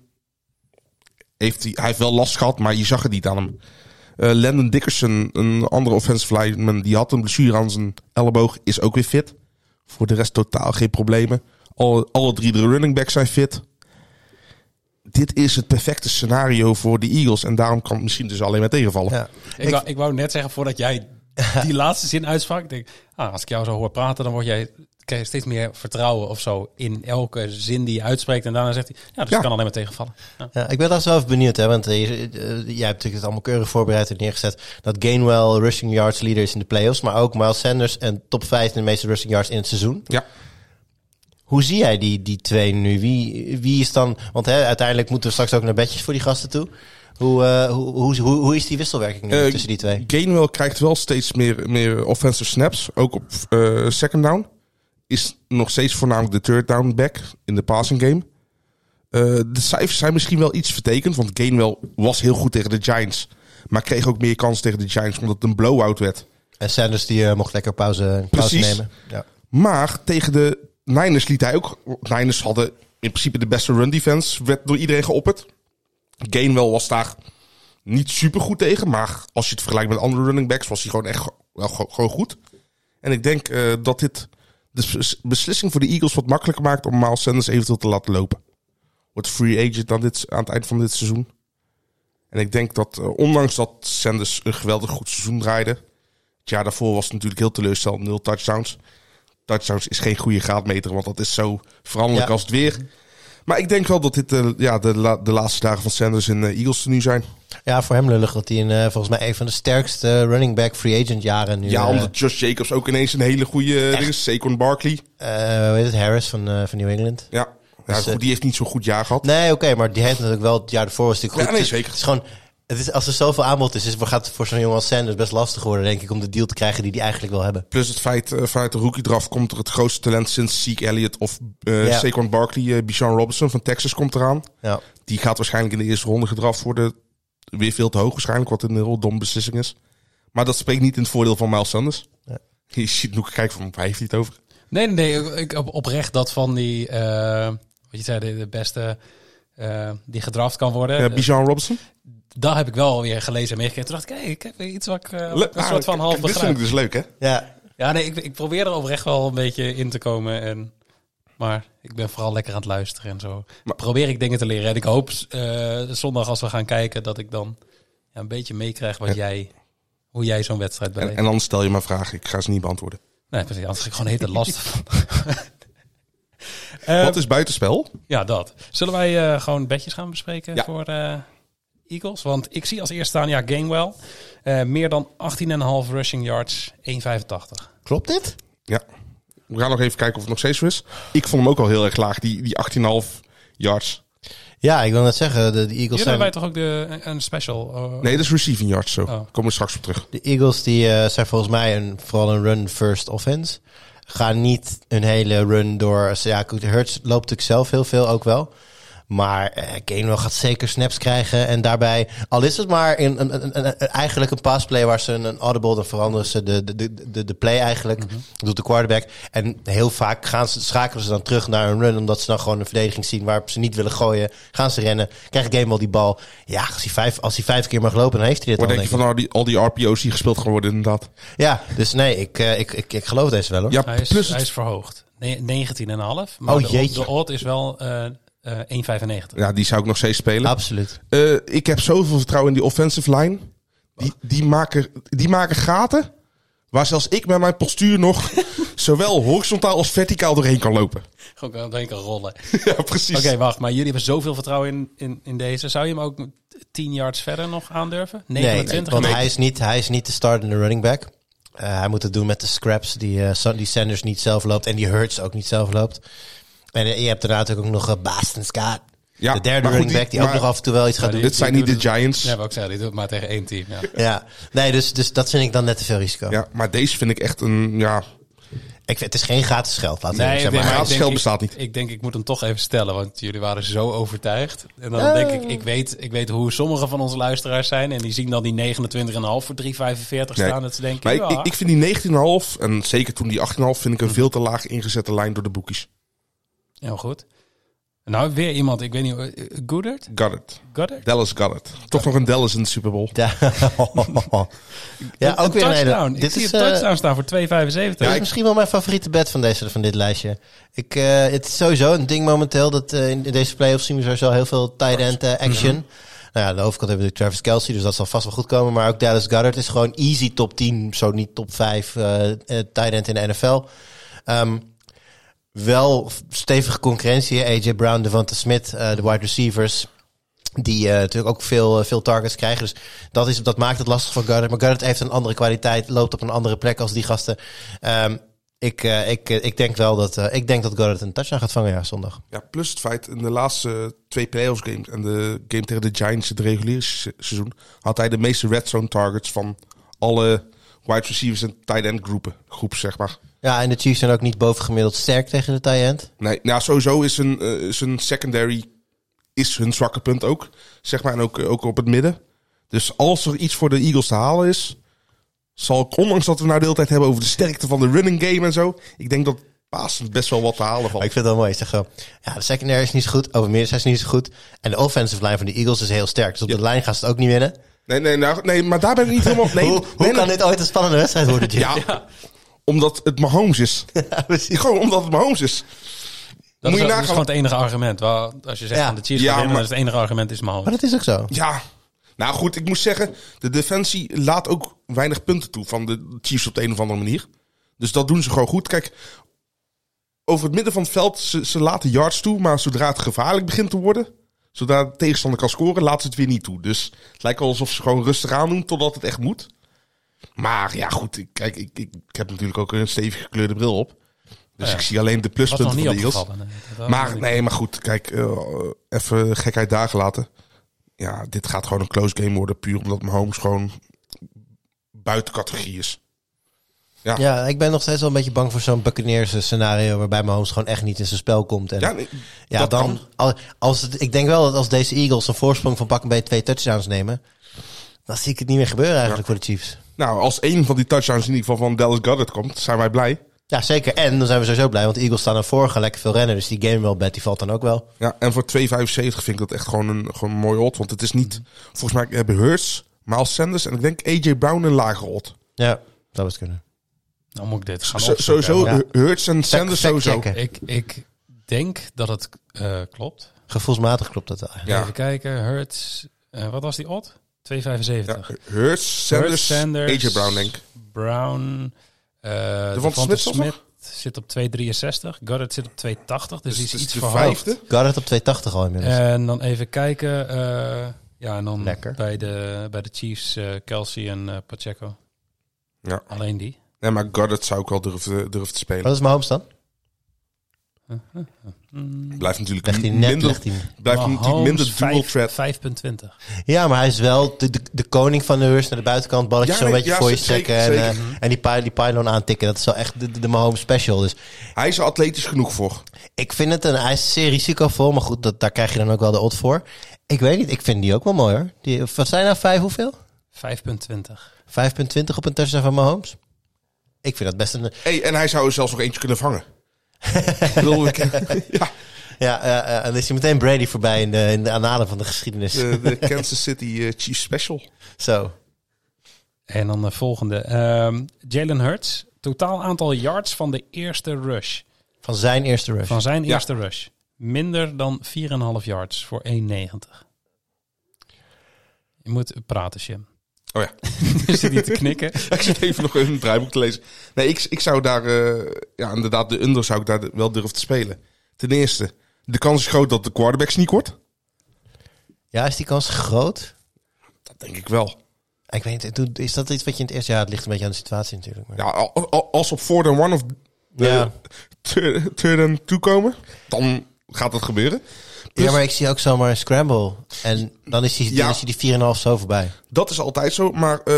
Heeft hij, hij heeft wel last gehad, maar je zag het niet aan hem. Eh Landon Dickerson, een andere offensive lineman, die had een blessure aan zijn elleboog, is ook weer fit. Voor de rest totaal geen problemen. Alle, alle drie de running backs zijn fit dit is het perfecte scenario voor de Eagles. En daarom kan het misschien dus alleen maar tegenvallen. Ja. Ik, wou, ik wou net zeggen, voordat jij die laatste zin uitsprak, ik denk, ah, als ik jou zo hoor praten, dan word jij, krijg je steeds meer vertrouwen of zo in elke zin die je uitspreekt. En daarna zegt hij, ja, dus Ja. kan alleen maar tegenvallen. Ja. Ja, ik ben daar zelf benieuwd, hè, want eh, je- eh, jij hebt natuurlijk het allemaal keurig voorbereid en neergezet. Dat Gainwell rushing yards leader is in de playoffs, maar ook Miles Sanders en top 5 in de meeste rushing yards in het seizoen. Ja. Hoe zie jij die, die twee nu? Wie, wie is dan, want hè, uiteindelijk moeten we straks ook naar bedjes voor die gasten toe. Hoe, eh, hoe, hoe, hoe, hoe is die wisselwerking nu Eh, tussen die twee? Gainwell krijgt wel steeds meer, meer offensive snaps. Ook op eh, second down. Is nog steeds voornamelijk de third down back in de passing game. Eh, de cijfers zijn misschien wel iets vertekend. Want Gainwell was heel goed tegen de Giants. Maar kreeg ook meer kans tegen de Giants omdat het een blowout werd. En Sanders die eh, mocht lekker pauze, pauze Precies. nemen. Ja. Maar tegen de Niners liet hij ook. Niners hadden in principe de beste run defense. Werd door iedereen geopperd. Gainwell was daar niet super goed tegen. Maar als je het vergelijkt met andere running backs, was hij gewoon echt wel gewoon goed. En ik denk eh, dat dit de bes- beslissing voor de Eagles wat makkelijker maakt om Miles Sanders eventueel te laten lopen. Wordt free agent aan, dit, aan het eind van dit seizoen. En ik denk dat, eh, ondanks dat Sanders een geweldig goed seizoen draaide. Het jaar daarvoor was het natuurlijk heel teleurstellend, nul touchdowns. Touchdowns is geen goede graadmeter, want dat is zo veranderlijk Ja. als het weer. Maar ik denk wel dat dit eh, ja, de, la- de laatste dagen van Sanders in eh, Eagles nu zijn. ja, voor hem lullig dat hij in eh, volgens mij een van de sterkste running back free agent jaren nu... ja, omdat Josh Jacobs ook ineens een hele goede ding is. Saquon Barkley. hoe heet het, Harris van, van New England. Ja, Ja, Dus, goed, die heeft niet zo'n goed jaar gehad. Nee, oké, maar die heeft natuurlijk wel het jaar ervoor was natuurlijk goed. Ja, nee, zeker. Het is gewoon, het is, als er zoveel aanbod is, is gaat het voor zo'n jongen als Sanders best lastig worden, denk ik, om de deal te krijgen die hij eigenlijk wil hebben. Plus het feit, eh, vanuit de rookie draf komt er het grootste talent sinds Zeke Elliott of eh Ja. Saquon Barkley. eh Bijan Robinson van Texas komt eraan. Ja. Die gaat waarschijnlijk in de eerste ronde gedraft worden. Weer veel te hoog waarschijnlijk, wat een heel dom beslissing is. Maar dat spreekt niet in het voordeel van Miles Sanders. Ja. Je ziet Noek kijken van, waar heeft hij het over? Nee, nee, nee. Ik, op- oprecht dat van die, eh, wat je zei, de, de beste eh, die gedraft kan worden. Ja, Bijan Robinson? Daar heb ik wel weer gelezen en meegekregen. Toen dacht ik, hey, ik heb weer iets wat ik eh, Le- een soort van Ah, half kijk, Dit vind begrijp. ik dus leuk, hè? Ja, Ja, nee, ik, ik probeer er oprecht wel een beetje in te komen. En, maar ik ben vooral lekker aan het luisteren en zo. Maar- probeer ik dingen te leren. En ik hoop eh, zondag als we gaan kijken dat ik dan ja, een beetje meekrijg wat Ja. jij, hoe jij zo'n wedstrijd En, beleeft. en dan stel je maar vragen, ik ga ze niet beantwoorden. Nee, precies. Anders ga ik gewoon heel de last van. Eh, Wat is buitenspel? Ja, dat. Zullen wij eh, gewoon bedjes gaan bespreken Ja. voor eh, Eagles? Want ik zie als eerste staan, ja, Gainwell. Eh, meer dan 18,5 rushing yards, 1,85. klopt dit? Ja. We gaan nog even kijken of het nog steeds zo is. Ik vond hem ook al heel erg laag, die, die 18,5 yards. Ja, ik wil net zeggen, de, de Eagles Hier zijn... hebben wij toch ook de, een special? oh, Nee, dat is receiving yards zo. Oh. Komen we straks op terug. De Eagles die, eh, zijn volgens mij een, vooral een run-first offense. Gaan niet een hele run door... Ja, Hurts loopt natuurlijk zelf heel veel ook wel. Maar eh Gainwell gaat zeker snaps krijgen. En daarbij, al is het maar in, een, een, een- een- eigenlijk een passplay waar ze een, een audible... dan veranderen ze de, de, de, de, play eigenlijk. Doet de quarterback. En heel vaak gaan ze, schakelen ze dan terug naar een run... omdat ze dan gewoon een verdediging zien waarop ze niet willen gooien. Gaan ze rennen, krijgt Gainwell die bal. Ja, als hij vijf, als hij vijf keer mag lopen, dan heeft hij dit al, denk je van ik. nou, die, al die RPO's die gespeeld gaan worden inderdaad? Ja, dus nee, ik, eh, ik, ik, ik geloof deze wel hoor. Ja, hij, is, plus hij is verhoogd. Ne- 19,5. Maar Oh, de, jeetje. de odd is wel eh eh 1,95. ja, die zou ik nog steeds spelen. Absoluut. Eh, ik heb zoveel vertrouwen in die offensive line. Die, die, maken, die maken gaten waar zelfs ik met mijn postuur nog zowel horizontaal als verticaal doorheen kan lopen. Gewoon kan doorheen kan rollen. ja, precies. Oké, wacht. Maar jullie hebben zoveel vertrouwen in, in, in deze. Zou je hem ook 10 yards verder nog aandurven? 29? Nee, want Nee. hij is niet, hij is niet de startende running back. Eh, hij moet het doen met de scraps die, eh, die Sanders niet zelf loopt en die Hurts ook niet zelf loopt. En eh, je hebt daarna natuurlijk ook nog uh, Boston Scott. Ja, de derde running die- back die ook nog af en toe wel iets gaat doen. Dit zijn niet de Giants. Ja, wat ik zei, die doet het maar tegen één team. Ja. Ja, nee, dus, dus dat vind ik dan net te veel risico. Ja, maar deze vind ik echt een... Ja, Ik vind, het is geen gratis geld, laten we Nee, maar Maar gratis ik denk, geld ik- bestaat niet. Ik denk, ik moet hem toch even stellen, want jullie waren zo overtuigd. En dan Ja. denk ik, ik weet, ik weet hoe sommige van onze luisteraars zijn. En die zien dan die 29,5 voor 3,45 Nee. staan. Dat ze denken, maar ik, ja, ik, ik vind die 19,5 en zeker toen die 18,5 vind ik een veel te laag ingezette lijn door de boekies. Heel goed. Nou, weer iemand, ik weet niet, eh? Got it. Goddard? Dallas it. Toch nog een Dallas in de Super Bowl. Ja, ja ook weer een touchdown. Ik Dit zie is, een eh, touchdown staan voor 2,75. Dit is misschien wel mijn favoriete bed van, deze, van dit lijstje. Ik, eh, het is sowieso een ding momenteel. Dat, eh, in deze playoffs zien we sowieso heel veel tight end action. Nou ja, aan de overkant hebben we Travis Kelsey, dus dat zal vast wel goed komen. Maar ook Dallas Goddard is gewoon easy top 10, zo niet top 5 eh eh, tight end in de NFL. Ehm, wel stevige concurrentie. AJ Brown, Devonta Smith, eh, de wide receivers. Die eh, natuurlijk ook veel, eh, veel targets krijgen. Dus dat, is, dat maakt het lastig voor Goddard. Maar Goddard heeft een andere kwaliteit. Loopt op een andere plek als die gasten. Ehm, ik, ik, ik denk wel dat, ik denk dat Goddard een touchdown gaat vangen ja, zondag. Ja, plus het feit, in de laatste twee playoffs games en de game tegen de Giants het reguliere se- seizoen, had hij de meeste red zone targets van alle wide receivers en tight end groepen, groep zeg maar. Ja, en de Chiefs zijn ook niet bovengemiddeld sterk tegen de tight end. Nee, nou sowieso is een, eh, is een secondary is hun zwakke punt ook, zeg maar, en ook, ook op het midden. Dus als er iets voor de Eagles te halen is, zal ik, ondanks dat we nou de hele tijd hebben over de sterkte van de running game en zo, ik denk dat Paas best wel wat te halen Maar valt. ik vind het wel mooi. Ik zeg ja, de secondary is niet zo goed. Over midden is niet zo goed. En de offensive line van de Eagles is heel sterk. Dus op Ja. de lijn gaan ze het ook niet winnen. Nee, nee, nou, nee, maar daar ben ik niet helemaal... Nee, hoe nee, hoe nee. kan dit ooit een spannende wedstrijd worden, Jim? Ja, omdat het Mahomes is. Gewoon omdat het Mahomes is. Dat, Moet is, je dat is nagaan- gewoon het enige argument. Als je zegt Ja. van de Chiefs Ja, gaan winnen, maar- dan is het enige argument is Mahomes. Maar dat is ook zo. Ja. Nou goed, ik moet zeggen, de defensie laat ook weinig punten toe van de Chiefs op de een of andere manier. Dus dat doen ze gewoon goed. Kijk, over het midden van het veld, ze, ze laten yards toe, maar zodra het gevaarlijk begint te worden, zodra de tegenstander kan scoren, laten ze het weer niet toe. Dus het lijkt wel alsof ze gewoon rustig aan doen totdat het echt moet. Maar ja, goed, ik, kijk, ik, ik, ik heb natuurlijk ook een stevig gekleurde bril op. Dus Ja. ik zie alleen de pluspunten van de Eagles. nee. Maar nee, maar goed, kijk, eh, even gekheid daar gelaten. Ja, dit gaat gewoon een close game worden, puur omdat Mahomes gewoon buiten categorie is. Ja, ik ben nog steeds wel een beetje bang voor zo'n Buccaneers scenario waarbij Mahomes gewoon echt niet in zijn spel komt. En Ja, ja, nee, dan, kan. als het, ik denk wel dat als deze Eagles een voorsprong van pak een beetje twee touchdowns nemen, dan zie ik het niet meer gebeuren eigenlijk voor de Chiefs. Nou, als één van die touchdowns in ieder geval van Dallas Goddard komt, zijn wij blij. Ja, zeker. En dan zijn we sowieso blij, want de Eagles staan ervoor, gaan lekker veel rennen. Dus die game wel bet, die valt dan ook wel. Ja, en voor 2,75 vind ik dat echt gewoon een, gewoon een mooi odd. Want het is niet, volgens mij hebben Hurts, Miles Sanders en ik denk AJ Brown een lage odd. Ja, zou het kunnen. Dan moet ik dit gaan Zo- opzoeken. Sowieso, Ja. Hurts en Sanders Fact- sowieso. Ik, ik denk dat het eh, klopt. Gevoelsmatig klopt dat wel. Ja. Even kijken. Hurts. eh, wat was die odd? 2,75. Ja, Hurts, Sanders, Sanders, AJ Brown denk ik. Brown. eh Devonta Devonta Smith zit op 2,63. Goddard zit op 2,80. Dus, die is iets de verhoogd. vijfde. Garrett op 280 al inmiddels. En dan even kijken. eh, ja, en dan Lekker. bij de, bij de Chiefs eh, Kelsey en Pacheco. Ja. Alleen die. Nee, maar Goddard zou ik wel durven, durven te spelen. Wat is Mahomes dan? Blijft natuurlijk Legt hij net, minder, legt hij. blijft natuurlijk minder dual threat. 5,20. Ja, maar hij is wel de, de, de koning van de hurst naar de buitenkant. Balletje Ja, zo'n nee, beetje ja, voor je trekken. En, eh, en die, py- die pylon aantikken. Dat is wel echt de, de, de Mahomes special. Dus Hij is er atletisch genoeg voor. ik vind het een... Hij is zeer risicovol. Maar goed, dat, daar krijg je dan ook wel de odd voor. Ik weet niet. Ik vind die ook wel mooi hoor. Die, wat zijn nou vijf hoeveel? 5,20 5,20. op een touchdown van Mahomes? Ik vind dat best een... Hey, en hij zou er zelfs nog eentje kunnen vangen. ik bedoel, ik, ja, Ja, en dan is hij meteen Brady voorbij in de, in de van de geschiedenis. de, de Kansas City eh, Chiefs Special. Zo. En dan de volgende. Ehm, Jalen Hurts. Totaal aantal yards van de eerste rush. Van zijn eerste rush. Van zijn Ja. eerste rush. Minder dan 4,5 yards voor 1,90. Je moet praten, Jim. Oh ja. Je zit niet te knikken. ik zit even nog even het draaiboek te lezen. Nee, ik, ik zou daar, eh, ja, inderdaad, de under zou ik daar wel durven te spelen. Ten eerste, de kans is groot dat de quarterback sneak wordt. Ja, is die kans groot? Dat denk ik wel. Ik weet niet, is dat iets wat je in het eerste jaar... Het ligt een beetje aan de situatie natuurlijk. Maar... Ja, al- al- als op 4 dan 1 of de Ja. and 2 komen, dan gaat dat gebeuren. Plus- ja, maar ik zie ook zomaar een scramble. En dan is die, Ja. dan is die 4,5 zo voorbij. Dat is altijd zo, maar eh,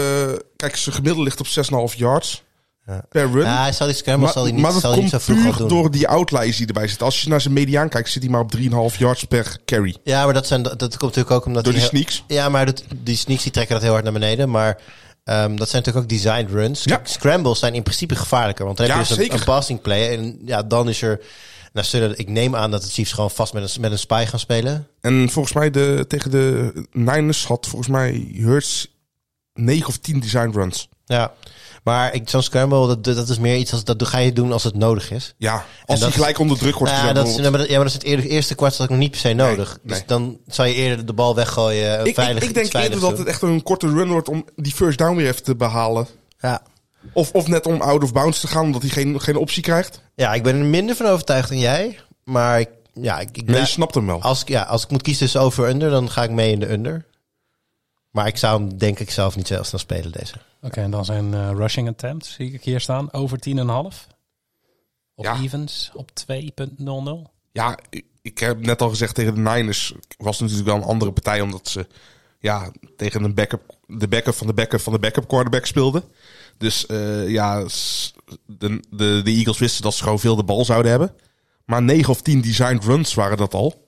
kijk, zijn gemiddelde ligt op 6,5 yards Ja. per run. Ja, hij zal die scramble zal hij niet, maar dat zal hij niet zo komt vroeg gaan puur doen. door die outliers die erbij zitten. Als je naar zijn mediaan kijkt, zit hij maar op 3,5 yards per carry. Ja, maar dat, zijn, dat komt natuurlijk ook omdat... Door die heel- sneaks. Ja, maar dat, die sneaks die trekken dat heel hard naar beneden. Maar ehm, dat zijn natuurlijk ook designed runs. Ja. Scrambles zijn in principe gevaarlijker. Want dan heb Ja, je dus een, een passing play. En ja, dan is er... Nou, zullen, ik neem aan dat de Chiefs gewoon vast met een, met een spy gaan spelen. En volgens mij de, tegen de Niners had volgens mij Hurts 9 of 10 design runs. Ja. Maar ik- zo'n scramble, dat, dat is meer iets als dat ga je doen als het nodig is. Ja, als hij gelijk onder druk wordt gezet. dat is, ja, maar dat, ja, maar dat is het eerder, eerste kwart dat ik nog niet per se nodig. nee. Dus dan zou je eerder de bal weggooien. ik, ik, veilig, ik iets denk eerder dat het echt een korte run wordt om die first down weer even te behalen. Ja. Of, of net om out of bounds te gaan, omdat hij geen, geen optie krijgt. ja, ik ben er minder van overtuigd dan jij. Maar ik, ja, ik, ik ben- je snapt hem wel. als, ik, ja, als ik moet kiezen tussen over-under, dan ga ik mee in de under. Maar ik zou hem denk ik zelf niet zelf snel spelen deze. Oké, en dan zijn eh, rushing attempts, zie ik hier staan, over 10,5. Op Ja. evens op 2,00. Ja, ik, ik heb net al gezegd tegen de Niners was natuurlijk wel een andere partij, omdat ze ja, tegen een backup, de backup van de backup van de backup quarterback speelden. Dus eh, ja, de, de, de Eagles wisten dat ze gewoon veel de bal zouden hebben. Maar 9 of 10 designed runs waren dat al.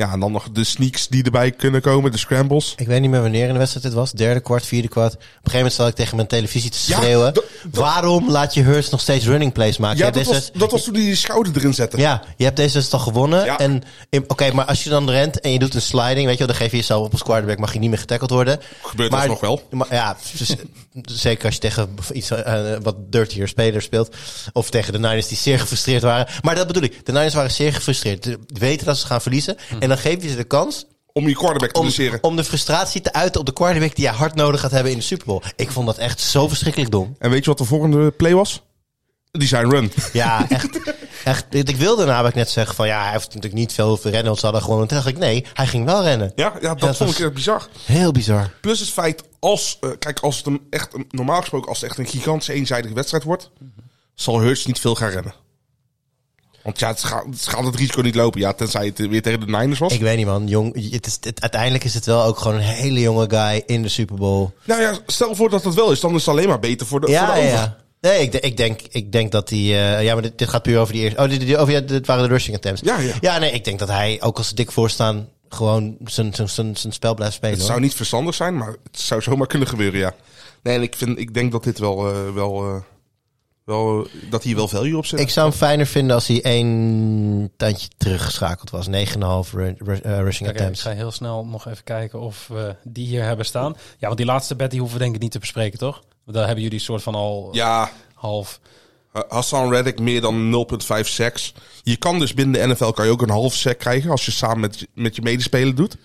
Ja, en dan nog de sneaks die erbij kunnen komen, de scrambles. Ik weet niet meer wanneer in de wedstrijd dit was. Derde kwart, vierde kwart. Op een gegeven moment zat ik tegen mijn televisie te schreeuwen. dat- Waarom laat je Hurst nog steeds running plays maken? Ja, dat hebt was, deze- dat was toen hij die schouder erin zette. Ja, je hebt deze dus al gewonnen. Ja. En Oké, maar als je dan rent en je doet een sliding, weet je wel, dan geef je jezelf op als quarterback, mag je niet meer getackled worden. Gebeurt maar, alsnog wel. Maar, ja, dus, zeker als je tegen iets eh, wat dirtier spelers speelt. Of tegen de Niners die zeer gefrustreerd waren. Maar dat bedoel ik. De Niners waren zeer gefrustreerd. Weten dat ze gaan verliezen. En dan geef je ze de kans Om je quarterback te om, blesseren. om de frustratie te uiten op de quarterback die je hard nodig gaat hebben in de Super Bowl. Ik vond dat echt zo verschrikkelijk dom. En weet je wat de volgende play was? Design run. Ja, echt. echt ik wilde namelijk net zeggen van ja, hij heeft natuurlijk niet veel rennen. Want ze hadden gewoon. En toen dacht ik nee, hij ging wel rennen. Ja, ja dat dat vond ik echt bizar. Heel bizar. Plus het feit, als, eh, kijk, als het een echt, een- normaal gesproken, als het echt een gigantische eenzijdige wedstrijd wordt, zal Hurts niet veel gaan rennen. Want ja, het gaat, het gaat het risico niet lopen. Ja, tenzij het weer tegen de Niners was. Ik weet niet, man. Jong, het is, het, uiteindelijk is het wel ook gewoon een hele jonge guy in de Super Bowl. Nou ja, stel voor dat dat wel is. Dan is het alleen maar beter voor de, voor Ja, de ja. Nee, ik, ik, denk, ik denk dat hij... eh, ja, maar dit, dit gaat puur over die eerste... Oh, dit, dit, over, ja, dit waren de rushing attempts. Ja, ja. Ja, nee, ik denk dat hij, ook als ze dik voorstaan... gewoon zijn, zijn, zijn, zijn spel blijft spelen. Het hoor. zou niet verstandig zijn, maar het zou zomaar kunnen gebeuren, ja. Nee, en ik, vind, ik denk dat dit wel... eh, wel, eh, wel dat hier wel value op zit. Ik zou hem fijner vinden als hij één tandje teruggeschakeld was. 9,5 ru- ru- eh, rushing Oké, ik attempts. ga heel snel nog even kijken of we die hier hebben staan. Ja, want die laatste bet die hoeven we denk ik niet te bespreken, toch? Daar hebben jullie soort van al Ja, half... Hassan Reddick meer dan 0,5 sacks. Je kan dus binnen de NFL kan je ook een half sack krijgen als je samen met, met je medespeler doet.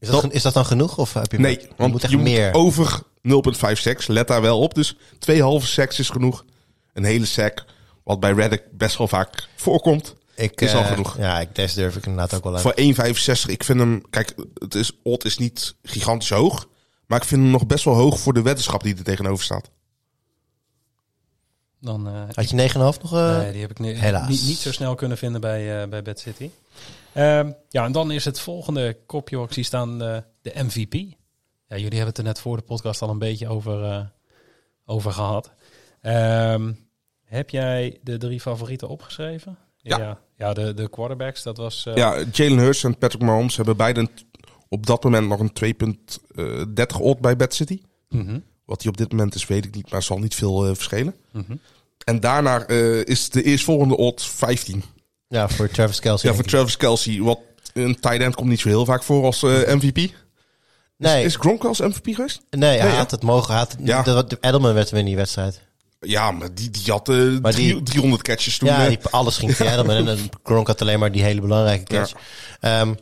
Is dat, is dat dan genoeg? Of heb je Nee, je want moet echt je meer. moet over 0,5 sacks. Let daar wel op. Dus twee halve sacks is genoeg. Een hele sack, wat bij Reddick best wel vaak voorkomt, ik, is al eh, genoeg. Ja, ik, deze durf ik inderdaad ook wel aan. Voor 1,65, ik vind hem... Kijk, het is, odd is niet gigantisch hoog. Maar ik vind hem nog best wel hoog voor de weddenschap die er tegenover staat. Dan, eh, Had je 9,5 nog? eh? nee, die heb ik helaas. Niet, niet zo snel kunnen vinden bij, eh bij Bad City. Ehm, ja, en dan is het volgende kopje waar ik zie staan de MVP. Ja, jullie hebben het er net voor de podcast al een beetje over, eh, over gehad. Ehm, heb jij de drie favorieten opgeschreven? Ja. Ja, ja de, de quarterbacks, dat was... eh, Ja, Jalen Hurts en Patrick Mahomes hebben beide een- op dat moment nog een 2,30 odd bij Bad City. mhm, Wat hij op dit moment is, weet ik niet, maar zal niet veel eh, verschillen. mhm. En daarna eh, is de eerstvolgende odd 15. Ja, voor Travis Kelsey. Ja, voor Travis Kelsey. Wat een tight end komt niet zo heel vaak voor als eh, MVP. nee, Is Gronk wel eens MVP geweest? nee, hij Nee, had het mogen. Had het, Ja. de, de Edelman werd weer in die wedstrijd. Ja, maar die, die had eh, Maar die- 300 catches toen. Ja, die, alles ging via Edelman. En dan Gronk had alleen maar die hele belangrijke catch. Ehm,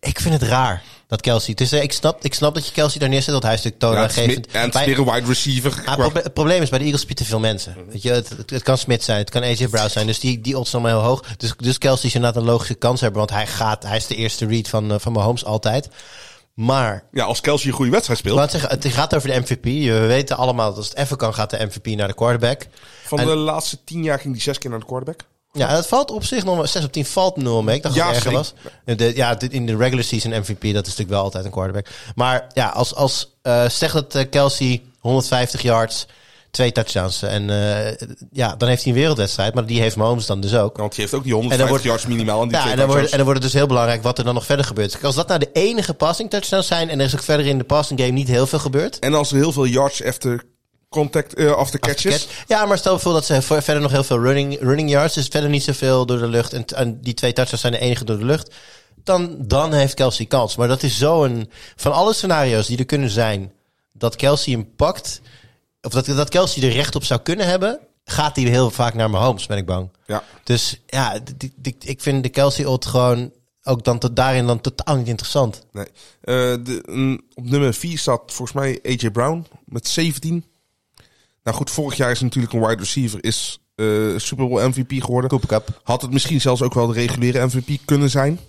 ik vind het raar dat Kelsey... Eh, ik, snap, ik snap dat je Kelsey daar neerzet, want hij ja, het is toonaangevend. meer- en het is een wide receiver. Ah, proble- het probleem is, bij de Eagles spelen te veel mensen. Mhm. Weet je, het, het, het kan Smith zijn, het kan AJ Brown zijn. Dus die, die odds zijn allemaal heel hoog. Dus, dus Kelsey is inderdaad een logische kans hebben. Want hij, gaat, hij is de eerste read van, eh, van Mahomes altijd. Maar ja, als Kelsey een goede wedstrijd speelt. het zeggen, het gaat over de MVP. We weten allemaal dat als het even kan, gaat de MVP naar de quarterback. Van en- de laatste tien jaar ging die zes keer naar de quarterback. Ja, dat valt op zich nog wel. 6 op 10 valt nul mee. Ik dacht Ja, dat het erger was. De, ja, in de regular season MVP, dat is natuurlijk wel altijd een quarterback. Maar ja, als, als uh, zeg dat uh, Kelsey 150 yards, twee touchdowns. En uh, ja, dan heeft hij een wereldwedstrijd. Maar die heeft Mahomes dan dus ook. Want die heeft ook die 150 wordt- yards minimaal. En die Ja, twee en dan, wordt, en dan wordt het dus heel belangrijk wat er dan nog verder gebeurt. Als dat nou de enige passing touchdowns zijn... en er is ook verder in de passing game niet heel veel gebeurd... En als er heel veel yards after contact, eh after catches. Catch. Ja, maar stel voor dat ze verder nog heel veel running, running yards. Dus verder niet zoveel door de lucht. En, en die twee touchdowns zijn de enige door de lucht. Dan, dan heeft Kelsey kans. Maar dat is zo'n. Van alle scenario's die er kunnen zijn. dat Kelsey hem pakt. Of dat, dat Kelsey er recht op zou kunnen hebben. gaat hij heel vaak naar Mahomes, ben ik bang. Ja. Dus ja, die- die- ik vind de Kelsey-odd gewoon. ook dan tot daarin dan totaal niet interessant. Nee. Eh, de, op nummer 4 staat volgens mij AJ Brown met 17. Nou goed, vorig jaar is natuurlijk een wide receiver is eh, Super Bowl MVP geworden. Cooper Cup. Had het misschien zelfs ook wel de reguliere MVP kunnen zijn.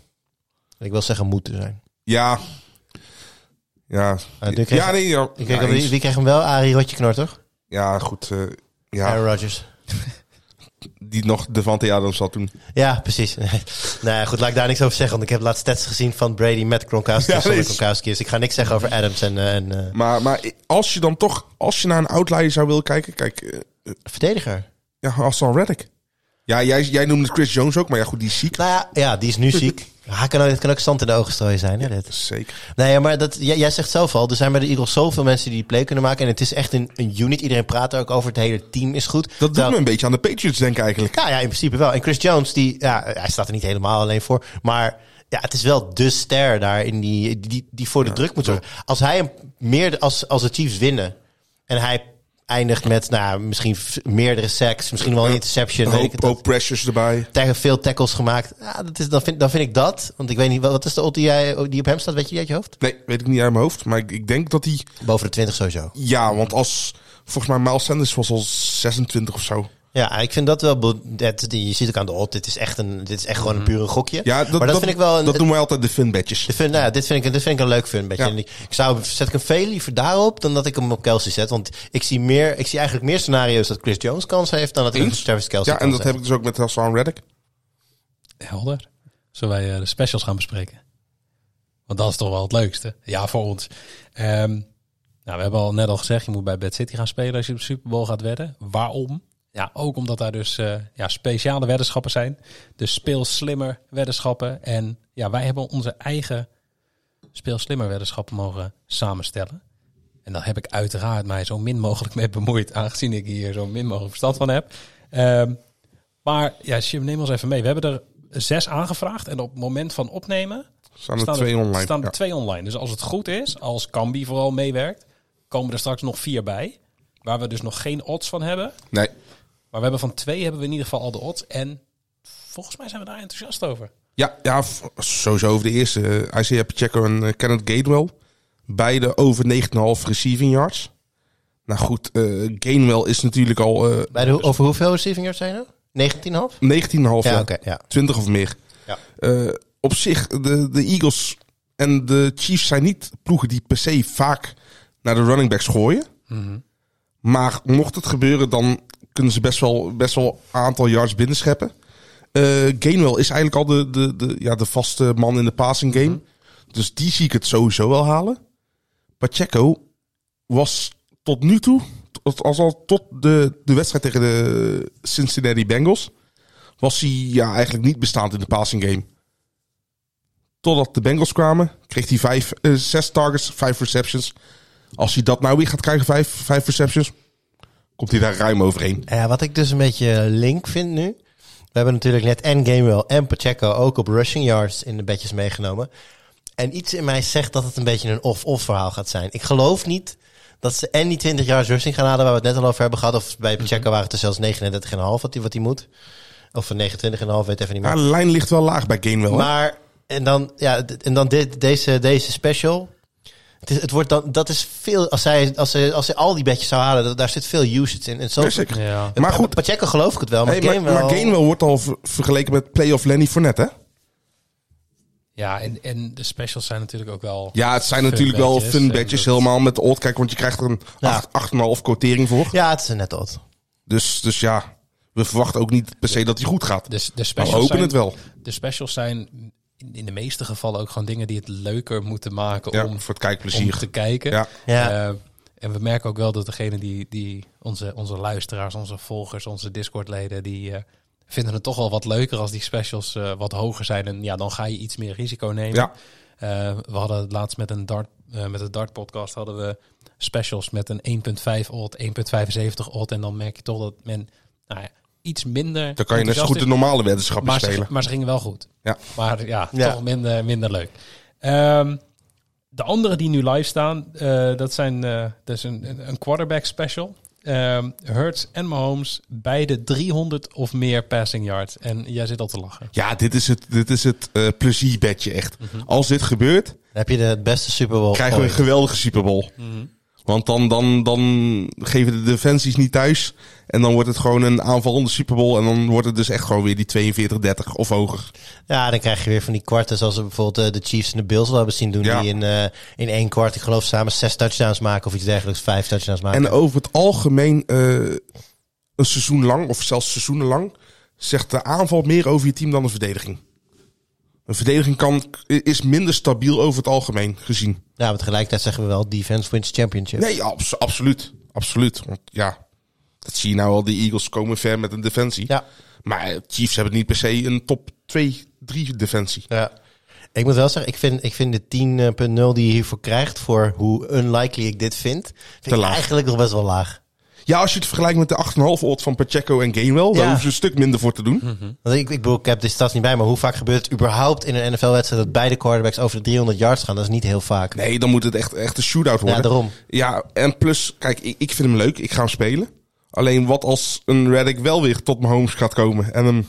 Ik wil zeggen moeten zijn. Ja. Ja. Die kreeg- ja, nee, ja. Ik kreeg, ja, wie, eens. wie kreeg hem wel? Arie Rotje Knor, toch? ja, goed. eh, ja, Aaron Rodgers. die nog Devante Adams had toen. Ja, precies. nou ja, goed, laat ik daar niks over zeggen. Want ik heb laatst stats gezien van Brady met Gronkowski. Ja, Ja, zonder nee. Gronkowski. Dus ik ga niks zeggen over Adams en, eh, en eh, Maar, maar als je dan toch, als je naar een outlier zou willen kijken, kijk, eh, verdediger. ja, Hassan Reddick. Ja, jij, jij noemde Chris Jones ook, maar ja, goed, die is ziek. Nou ja, ja die is nu ziek. Ja, kan ook, het kan ook zand in de ogen strooien zijn, hè, dit. Zeker. Nee, maar dat, jij, jij zegt zelf al, er zijn bij de Eagles zoveel mensen die die play kunnen maken. En het is echt een, een unit. Iedereen praat er ook over. Het hele team is goed. Dat doet Terwijl- me een beetje aan de Patriots denken eigenlijk. Ja, ja, in principe wel. En Chris Jones, die, ja, hij staat er niet helemaal alleen voor. Maar ja, het is wel de ster daar in die, die, die voor de druk moet zorgen. Als hij hem meer, als, als de Chiefs winnen en hij eindigt met, nou, misschien meerdere sacks, misschien wel een interception, Hoop, pressures erbij. tegen veel tackles gemaakt. Ja, dat is, dan, vind, dan vind ik dat. Want ik weet niet, wat wat is de odd die, jij, die op hem staat? Weet je die uit je hoofd? Nee, weet ik niet uit mijn hoofd. Maar ik, ik denk dat hij... Boven de 20 sowieso. Ja, want als... Volgens mij Miles Sanders was al 26 of zo. Ja, ik vind dat wel. Dat, je ziet ook aan de odd. Dit is echt een, dit is echt gewoon een pure gokje. Ja, dat, maar dat, vind ik wel. Een, Dat doen wij altijd de fun badges. Dit vind, nou ja, dit, vind ik, dit vind ik een leuk fun. Beetje. Ja. Ik ik zou, zet ik hem veel liever daarop dan dat ik hem op Kelsey zet. Want ik zie, meer, ik zie eigenlijk meer scenario's dat Chris Jones kans heeft dan dat ik? Travis Kelsey Ja, en dat heb ik dus ook met Hassan Reddick. Helder. Zullen wij eh, de specials gaan bespreken? Want dat is toch wel het leukste. Ja, voor ons. Ehm, nou, we hebben al net al gezegd, je moet bij Bad City gaan spelen als je op de Super Bowl gaat wedden. Waarom? Ja, ook omdat daar dus eh, ja, speciale weddenschappen zijn. Dus speel slimmer weddenschappen. En ja, wij hebben onze eigen speel slimmer weddenschappen mogen samenstellen. En daar heb ik uiteraard mij zo min mogelijk mee bemoeid, aangezien ik hier zo min mogelijk verstand van heb. Ehm, maar ja, Jim, neem ons even mee. We hebben er zes aangevraagd en op het moment van opnemen Staan er twee online. staan er Ja. twee online. Dus als het goed is, als Cambi vooral meewerkt, komen er straks nog vier bij. Waar we dus nog geen odds van hebben. Nee, we hebben van twee hebben we in ieder geval al de odds. En volgens mij zijn we daar enthousiast over. Ja, ja, sowieso over de eerste. eh, Isaiah Pacheco en eh, Kenneth Gainwell. Beide over 9,5 receiving yards. Nou goed, eh Gainwell is natuurlijk al eh Bij de, over hoeveel receiving yards zijn er? 19,5? 19,5 Ja, jaar. oké. ja. 20 of meer. Ja. Eh, op zich, de, de Eagles en de Chiefs zijn niet ploegen die per se vaak naar de running backs gooien. Maar mocht het gebeuren, dan kunnen ze best wel, best wel een aantal yards binnenscheppen. Eh Gainwell is eigenlijk al de, de, de, ja, de vaste man in de passing game. Dus die zie ik het sowieso wel halen. Pacheco was tot nu toe, tot, als al tot de, de wedstrijd tegen de Cincinnati Bengals, was hij ja, eigenlijk niet bestaand in de passing game. Totdat de Bengals kwamen, kreeg hij vijf, eh, zes targets, vijf receptions. Als hij dat nou weer gaat krijgen, vijf, vijf receptions, komt hij daar ruim overheen. Ja, wat ik dus een beetje link vind nu. We hebben natuurlijk net en Gamewell en Pacheco ook op rushing yards in de bedjes meegenomen. En iets in mij zegt dat het een beetje een off-off verhaal gaat zijn. Ik geloof niet dat ze en die 20 yards rushing gaan halen waar we het net al over hebben gehad. Of bij Pacheco waren het er zelfs 39,5 wat hij wat hij moet. Of 29,5, weet even niet meer. Ja, de lijn ligt wel laag bij Gainwell. hè? Maar, en dan, ja, en dan dit, deze, deze special. Het, is, het wordt dan, dat is veel, als zij, als ze, als ze al die bedjes zou halen, dat- daar zit veel usage in. En zo, Ja. Maar goed, Pacheco geloof ik het wel, maar Hey, maar, Gainwell- maar Gainwell wordt al ver- vergeleken met playoff Lenny Fournette, hè? Ja, en, en de specials zijn natuurlijk ook wel... Ja, het zijn Fun natuurlijk wel fun badges dat- helemaal met de odd. Kijk, want je krijgt er een Ja. acht- 8,5 quotering voor. Ja, het is net wat. Dus, dus ja, we verwachten ook niet per se dat hij goed gaat. Dus de Maar specials we hopen zijn, het wel. De specials zijn in, in de meeste gevallen ook gewoon dingen die het leuker moeten maken Ja, om, voor het om kijkplezier. te kijken. Ja. Ja. Eh, en we merken ook wel dat degene die, die onze, onze luisteraars, onze volgers, onze Discord-leden, die eh, vinden het toch wel wat leuker als die specials eh, wat hoger zijn. En ja, dan ga je iets meer risico nemen. Ja. Eh, we hadden het laatst met een dart, eh, met de dart podcast hadden we specials met een 1.5 odd, 1.75 odd. En dan merk je toch dat men nou ja, iets minder. Dan kan je net zo goed de normale weddenschappen is. maar ze, spelen. maar ze gingen wel goed. Ja. Maar ja, Ja. toch minder, minder leuk. Ehm, de andere die nu live staan, eh, dat zijn eh, dat is een, een- quarterback special. Ehm Hurts en Mahomes, beide 300 of meer passing yards. En jij zit al te lachen. Ja, dit is het, dit is het eh, plezierbedje echt. Als dit gebeurt, Dan heb je de beste Super Bowl krijgen we een geweldige Super Bowl. Want dan, dan, dan geven de defensies niet thuis. En dan wordt het gewoon een aanvallende Super Bowl. En dan wordt het dus echt gewoon weer die 42-30 of hoger. Ja, dan krijg je weer van die kwarten zoals we bijvoorbeeld eh, de Chiefs en de Bills wel hebben zien doen. Ja. Die in, eh, in één kwart, ik geloof samen zes touchdowns maken of iets dergelijks. Vijf touchdowns maken. En over het algemeen eh, een seizoen lang, of zelfs seizoenenlang, zegt de aanval meer over je team dan de verdediging. Een verdediging kan, is minder stabiel over het algemeen gezien. Ja, maar tegelijkertijd zeggen we wel defense wins championship. Nee, abs- absoluut. Absoluut. Want ja, dat zie je nou al. De Eagles komen ver met een defensie. Ja. Maar Chiefs hebben niet per se een top 2, 3 defensie. Ja. Ik moet wel zeggen, ik vind, ik vind de 10.0 die je hiervoor krijgt, voor hoe unlikely ik dit vind, vind Te ik laag. eigenlijk nog best wel laag. Ja, als je het vergelijkt met de 8,5 odd van Pacheco en Gainwell, daar hoeven ze een stuk minder voor te doen. Want ik, ik bedoel, ik heb de stats niet bij, maar hoe vaak gebeurt het überhaupt in een NFL-wedstrijd dat beide quarterbacks over de 300 yards gaan? Dat is niet heel vaak. Nee, dan moet het echt, echt een shootout worden. Ja, daarom. Ja, en plus, kijk, ik, ik vind hem leuk. Ik ga hem spelen. Alleen wat als een Reddick wel weer tot mijn homes gaat komen en hem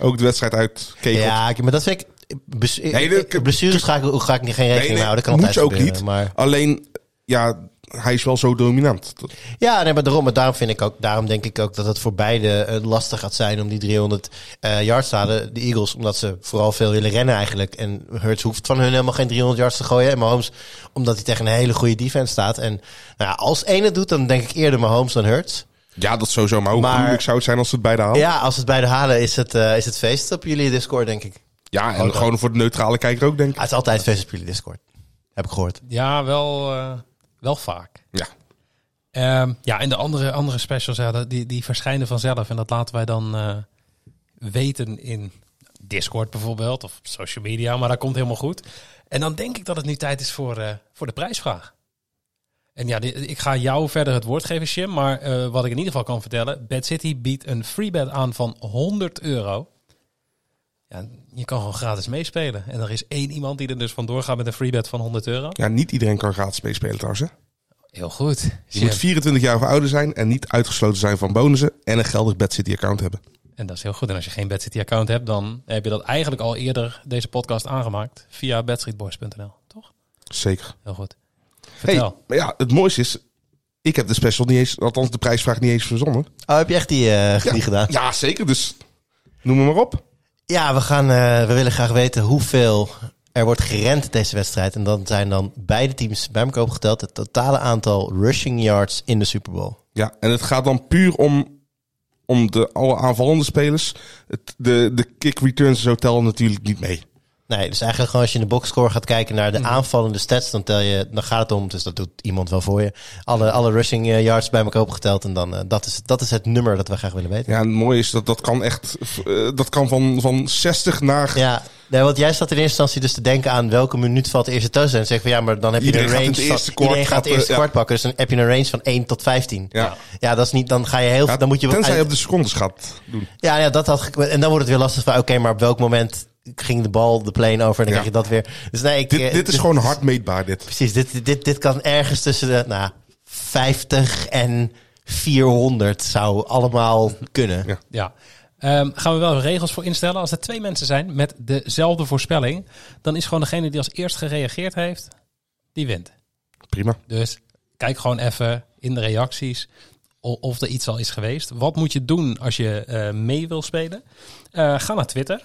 ook de wedstrijd uitkegelt. Ja, ik- maar dat vind ik... Bes, Nee, dat- blessures ga ik, ga ik niet geen rekening Nee, nee, mee houden. Dat kan moet altijd je ook gebeuren, niet. Maar, Alleen, ja, hij is wel zo dominant. Ja, nee, maar daarom, maar daarom vind ik ook, daarom denk ik ook dat het voor beide eh, lastig gaat zijn om die 300 eh, yards te halen. De Eagles, omdat ze vooral veel willen rennen eigenlijk. En Hurts hoeft van hun helemaal geen 300 yards te gooien. En Mahomes, omdat hij tegen een hele goede defense staat. En nou ja, als één het doet, dan denk ik eerder Mahomes dan Hurts. Ja, dat sowieso. Maar hoe Maar- moeilijk zou het zijn als ze het beide halen? Ja, Ja, als het beide halen is het, eh, is het feest op jullie Discord, denk ik. en gewoon voor de neutrale kijker ook, denk ik. Ah, het is altijd feest op jullie Discord. Heb ik gehoord. Ja, wel, eh, wel vaak. Ja. Ehm, ja, en de andere, andere specials, ja, die, die verschijnen vanzelf. En dat laten wij dan eh, weten in Discord bijvoorbeeld, of social media. Maar dat komt helemaal goed. En dan denk ik dat het nu tijd is voor, eh, voor de prijsvraag. En ja, ik ga jou verder het woord geven, Jim. Maar eh, wat ik in ieder geval kan vertellen... Bad City biedt een free bet aan van 100 euro. Ja, je kan gewoon gratis meespelen. En er is één iemand die er dus vandoor gaat met een free bet van 100 euro. Ja, niet iedereen kan gratis meespelen trouwens. Hè? Heel goed. Je Jim. moet 24 jaar of ouder zijn en niet uitgesloten zijn van bonussen en een geldig Bad City account hebben. En dat is heel goed. En als je geen Bad City account hebt, dan heb je dat eigenlijk al eerder deze podcast aangemaakt via badstreetboys.nl, toch? Zeker. Heel goed. Hey, Vertel. maar ja, het mooiste is, ik heb de special niet eens, althans de prijsvraag niet eens verzonnen. Oh, heb je echt die, eh, die gedaan? Ja, zeker. Dus noem me maar op. Ja, we, gaan, eh, we willen graag weten hoeveel er wordt gerend deze wedstrijd. En dan zijn dan beide teams bij elkaar opgeteld het totale aantal rushing yards in de Super Bowl. Ja, en het gaat dan puur om, om de alle aanvallende spelers. Het, de, de kick returns zo tellen natuurlijk niet mee. Nee, dus eigenlijk gewoon als je in de boxscore gaat kijken naar de aanvallende stats, dan tel je, dan gaat het om, dus dat doet iemand wel voor je. Alle, alle rushing eh, yards bij elkaar opgeteld en dan, eh, dat, is, dat is het nummer dat we graag willen weten. Ja, het mooie is dat dat kan echt, eh, dat kan van, van 60 naar... Ja, nee, want jij zat in eerste instantie dus te denken aan welke minuut valt de eerste touchdown. En zeg van ja, maar dan heb je Iedereen een range van, kwart iedereen gaat het eerste ja. kwart pakken. Dus dan heb je een range van 1 tot 15. Ja. Ja, dat is niet, dan ga je heel, Ja, dan moet je tenzij je op de secondes gaat doen. Ja, ja, dat had, en dan wordt het weer lastig van, oké, maar op welk moment ging de bal de plane over en dan Ja. krijg je dat weer. Dus nee, ik, Dit, eh, dit is gewoon hard meetbaar, dit. Precies, dit, dit, dit kan ergens tussen de, nou, 50 en 400 zou allemaal kunnen. Ja. Ja. Ehm, gaan we wel regels voor instellen. Als er twee mensen zijn met dezelfde voorspelling, dan is gewoon degene die als eerst gereageerd heeft, die wint. Prima. Dus kijk gewoon even in de reacties of er iets al is geweest. Wat moet je doen als je eh, mee wil spelen? Eh, ga naar Twitter.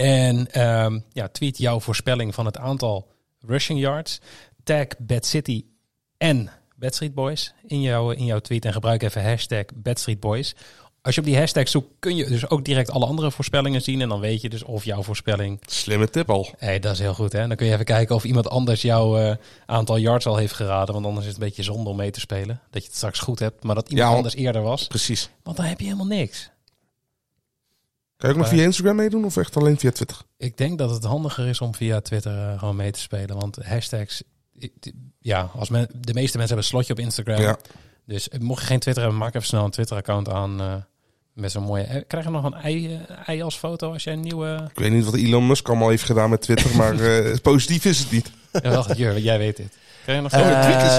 En ehm, ja, tweet jouw voorspelling van het aantal rushing yards. Tag Bad City en Bad Street Boys in jouw, in jouw tweet. En gebruik even hashtag Bad Street Boys. Als je op die hashtag zoekt, kun je dus ook direct alle andere voorspellingen zien. En dan weet je dus of jouw voorspelling Slimme tip al. Hé, dat is heel goed, hè? Dan kun je even kijken of iemand anders jouw eh, aantal yards al heeft geraden. Want anders is het een beetje zonde om mee te spelen. Dat je het straks goed hebt, maar dat iemand Ja, anders eerder was. Precies. Want dan heb je helemaal niks. Kan je ook nog via Instagram meedoen of echt alleen via Twitter? Ik denk dat het handiger is om via Twitter eh, gewoon mee te spelen. Want hashtags, ja, als men, de meeste mensen hebben een slotje op Instagram. Ja. Dus eh, mocht je geen Twitter hebben, maak even snel een Twitter-account aan. eh, met zo'n mooie. Krijg je nog een ei, ei als foto als jij een nieuwe. Ik weet niet wat Elon Musk allemaal heeft gedaan met Twitter, maar positief is het niet. Ja, jij weet dit. Krijg je nog Eh, een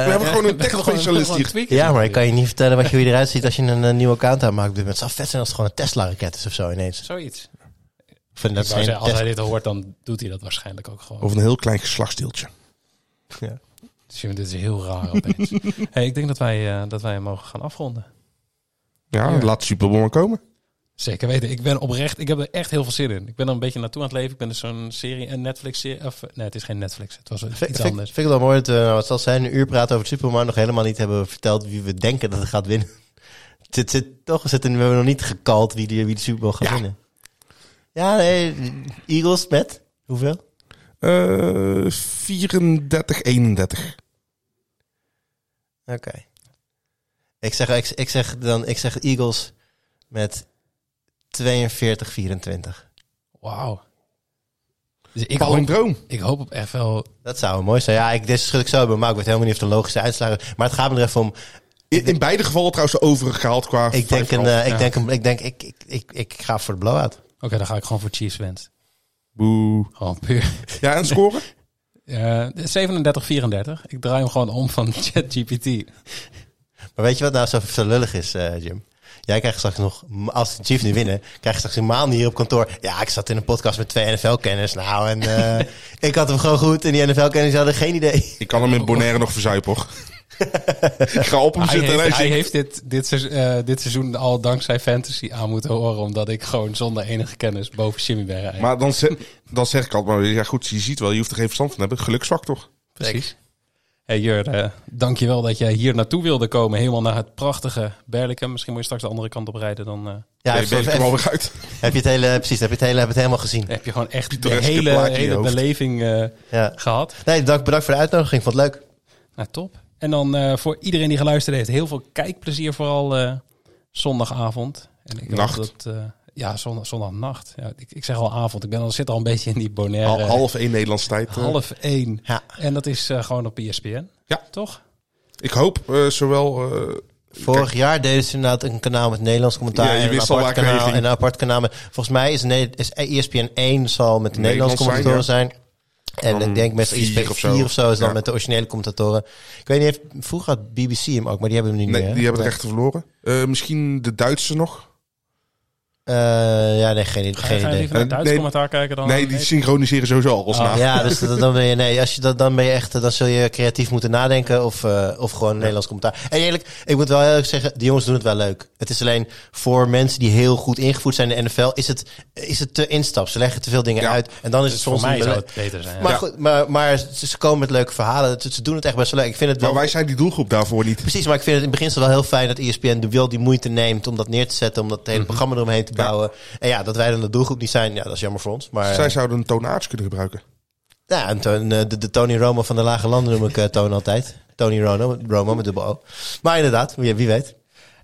we hebben gewoon een tech-specialist hier. Ja, maar ik kan je niet vertellen wat je eruit ziet als je een, eh, nieuw account aanmaakt. Het zou vet zijn als het gewoon een Tesla-raket is of zo ineens. Zoiets. Vind dat zeggen, als hij dit hoort, dan doet hij dat waarschijnlijk ook gewoon. Of een heel klein geslachtsdeeltje. Ja. Dus dit is heel raar opeens. hey, ik denk dat wij, eh, dat wij hem mogen gaan afronden. Ja, Ja. laat de Super Bowl maar komen. Zeker weten. Ik ben oprecht, ik heb er echt heel veel zin in. Ik ben er een beetje naartoe aan het leven. Ik ben dus zo'n serie, een Netflix-serie. Of nee, het is geen Netflix. Het was Vind, iets vind, anders. vind ik wel mooi dat we, nou, het zal zijn, een uur praten over het Super Bowl, maar nog helemaal niet hebben verteld wie we denken dat het gaat winnen. Het zit, zit, toch zit, we hebben nog niet gekald wie, die, wie de Super Bowl gaat Ja. winnen. Ja, nee, Eagles met hoeveel? Eh 34, 31. Oké. Ik zeg, ik, ik zeg dan, ik zeg Eagles met 42, 24. Wauw. Dus ik hoop, droom. ik hoop op echt wel... Dat zou mooi zijn. Ja, ik, dit schud ik zo bij, maar ik weet helemaal niet of de logische uitslagen. Maar het gaat me er even om. In, in beide gevallen trouwens de overige gehaald qua Ik denk, een, eh, ik, Ja. denk een, ik denk, ik, ik, ik, ik ga voor de blowout. Oké, dan ga ik gewoon voor Chiefs wens. Boe. Gewoon puur. Ja, en scoren? Eh 37-34. Ik draai hem gewoon om van ChatGPT. Maar weet je wat nou zo, zo lullig is, eh, Jim? Jij krijgt straks nog, als de Chiefs nu winnen, krijg je straks een maand hier op kantoor. Ja, ik zat in een podcast met twee NFL-kenners. Nou, en eh, ik had hem gewoon goed. En die NFL-kenners hadden geen idee. Ik kan hem in Bonaire nog verzuipen, hoor. ik ga op hem Hij zitten en heeft, hij heeft dit, dit, seizoen, eh, dit seizoen al dankzij fantasy aan moeten horen. Omdat ik gewoon zonder enige kennis boven Jimmy ben rijden. Maar dan, zeg- dan zeg ik altijd maar weer, ja goed, je ziet wel, je hoeft er geen verstand van te hebben. Geluk zwak toch? Precies. Hey Jur, eh, dankjewel dat jij hier naartoe wilde komen. Helemaal naar het prachtige Berlicum. Misschien moet je straks de andere kant op rijden. Dan eh, Ja, Nee, even- ben ik er even- alweer uit. heb je het hele, precies, heb je het hele, heb je het helemaal gezien. heb je gewoon echt de hele, je hele beleving eh, Ja. gehad. Nee, dank, bedankt voor de uitnodiging. Vond het leuk. Nou, top. En dan eh, voor iedereen die geluisterd heeft, heel veel kijkplezier vooral eh, zondagavond. En ik hoop Nacht. Dat, eh, ja, zondag, zondagnacht. Ja, ik, ik zeg al avond. Ik ben al, zit al een beetje in die Bonaire. Hal- half één Nederlandse tijd. eh. half één. Ja. En dat is eh, gewoon op ESPN. Ja. Toch? Ik hoop eh, zowel... eh, Vorig jaar deden ze inderdaad een kanaal met Nederlands commentaar. Ja, je en, een wist al apart waar ik heen kanaal, en een apart kanaal. met- Volgens mij is, Ne- is ESPN 1 zal met de Nederlandse Nederlands commentatoren zijn, zijn. En Dan ik denk met vier ESPN of 4 zo. of zo is dan Ja. met de originele commentatoren. Ik weet niet, heeft, vroeger had BBC hem ook, maar die hebben hem nu nee, niet meer. die hebben de rechten verloren. Eh, misschien de Duitse nog? Eh, ja, nee, geen, Ga, geen ga je idee. liever naar Eh, Duits nee. commentaar kijken dan? nee, die synchroniseren sowieso alles Oh. na. Ja, dus dat- dan ben je, nee, als je dat, dan ben je echt, dan zul je creatief moeten nadenken of, eh, of gewoon een Nederlands commentaar. En eerlijk, ik moet wel heel erg zeggen, die jongens doen het wel leuk. Het is alleen voor mensen die heel goed ingevoerd zijn in de NFL, is het, is het te instap. Ze leggen te veel dingen Ja. uit en dan is het Dus voor soms mij een zou bele- het beter zijn. ja. Maar Ja. goed, maar, maar ze, ze komen met leuke verhalen. Ze, doen het echt best wel leuk. Ik vind het wel. Maar wij zijn die doelgroep daarvoor niet. Precies, maar ik vind het in beginsel wel heel fijn dat ESPN de wel die moeite neemt om dat neer te zetten, om dat hele programma eromheen te bouwen. En ja, dat wij dan de doelgroep niet zijn, ja, dat is jammer voor ons. Maar Zij zouden een toonaarts kunnen gebruiken. ja, en Toon, eh, de, de Tony Romo van de lage landen noem ik eh, Toon altijd. Tony Romo, Romo met dubbel O. Maar inderdaad, wie, wie weet.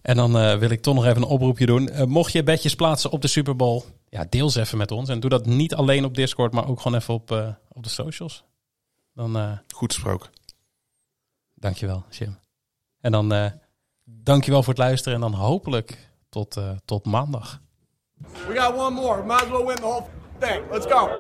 En dan eh, wil ik toch nog even een oproepje doen. Mocht je bedjes plaatsen op de Super Bowl, ja, deel ze even met ons. En doe dat niet alleen op Discord, maar ook gewoon even op, eh, op de socials. Dan eh Goed gesproken. dankjewel, Jim. En dan eh dankjewel voor het luisteren. En dan hopelijk tot, eh, tot maandag. We got one more. Might as well win the whole thing. Let's go.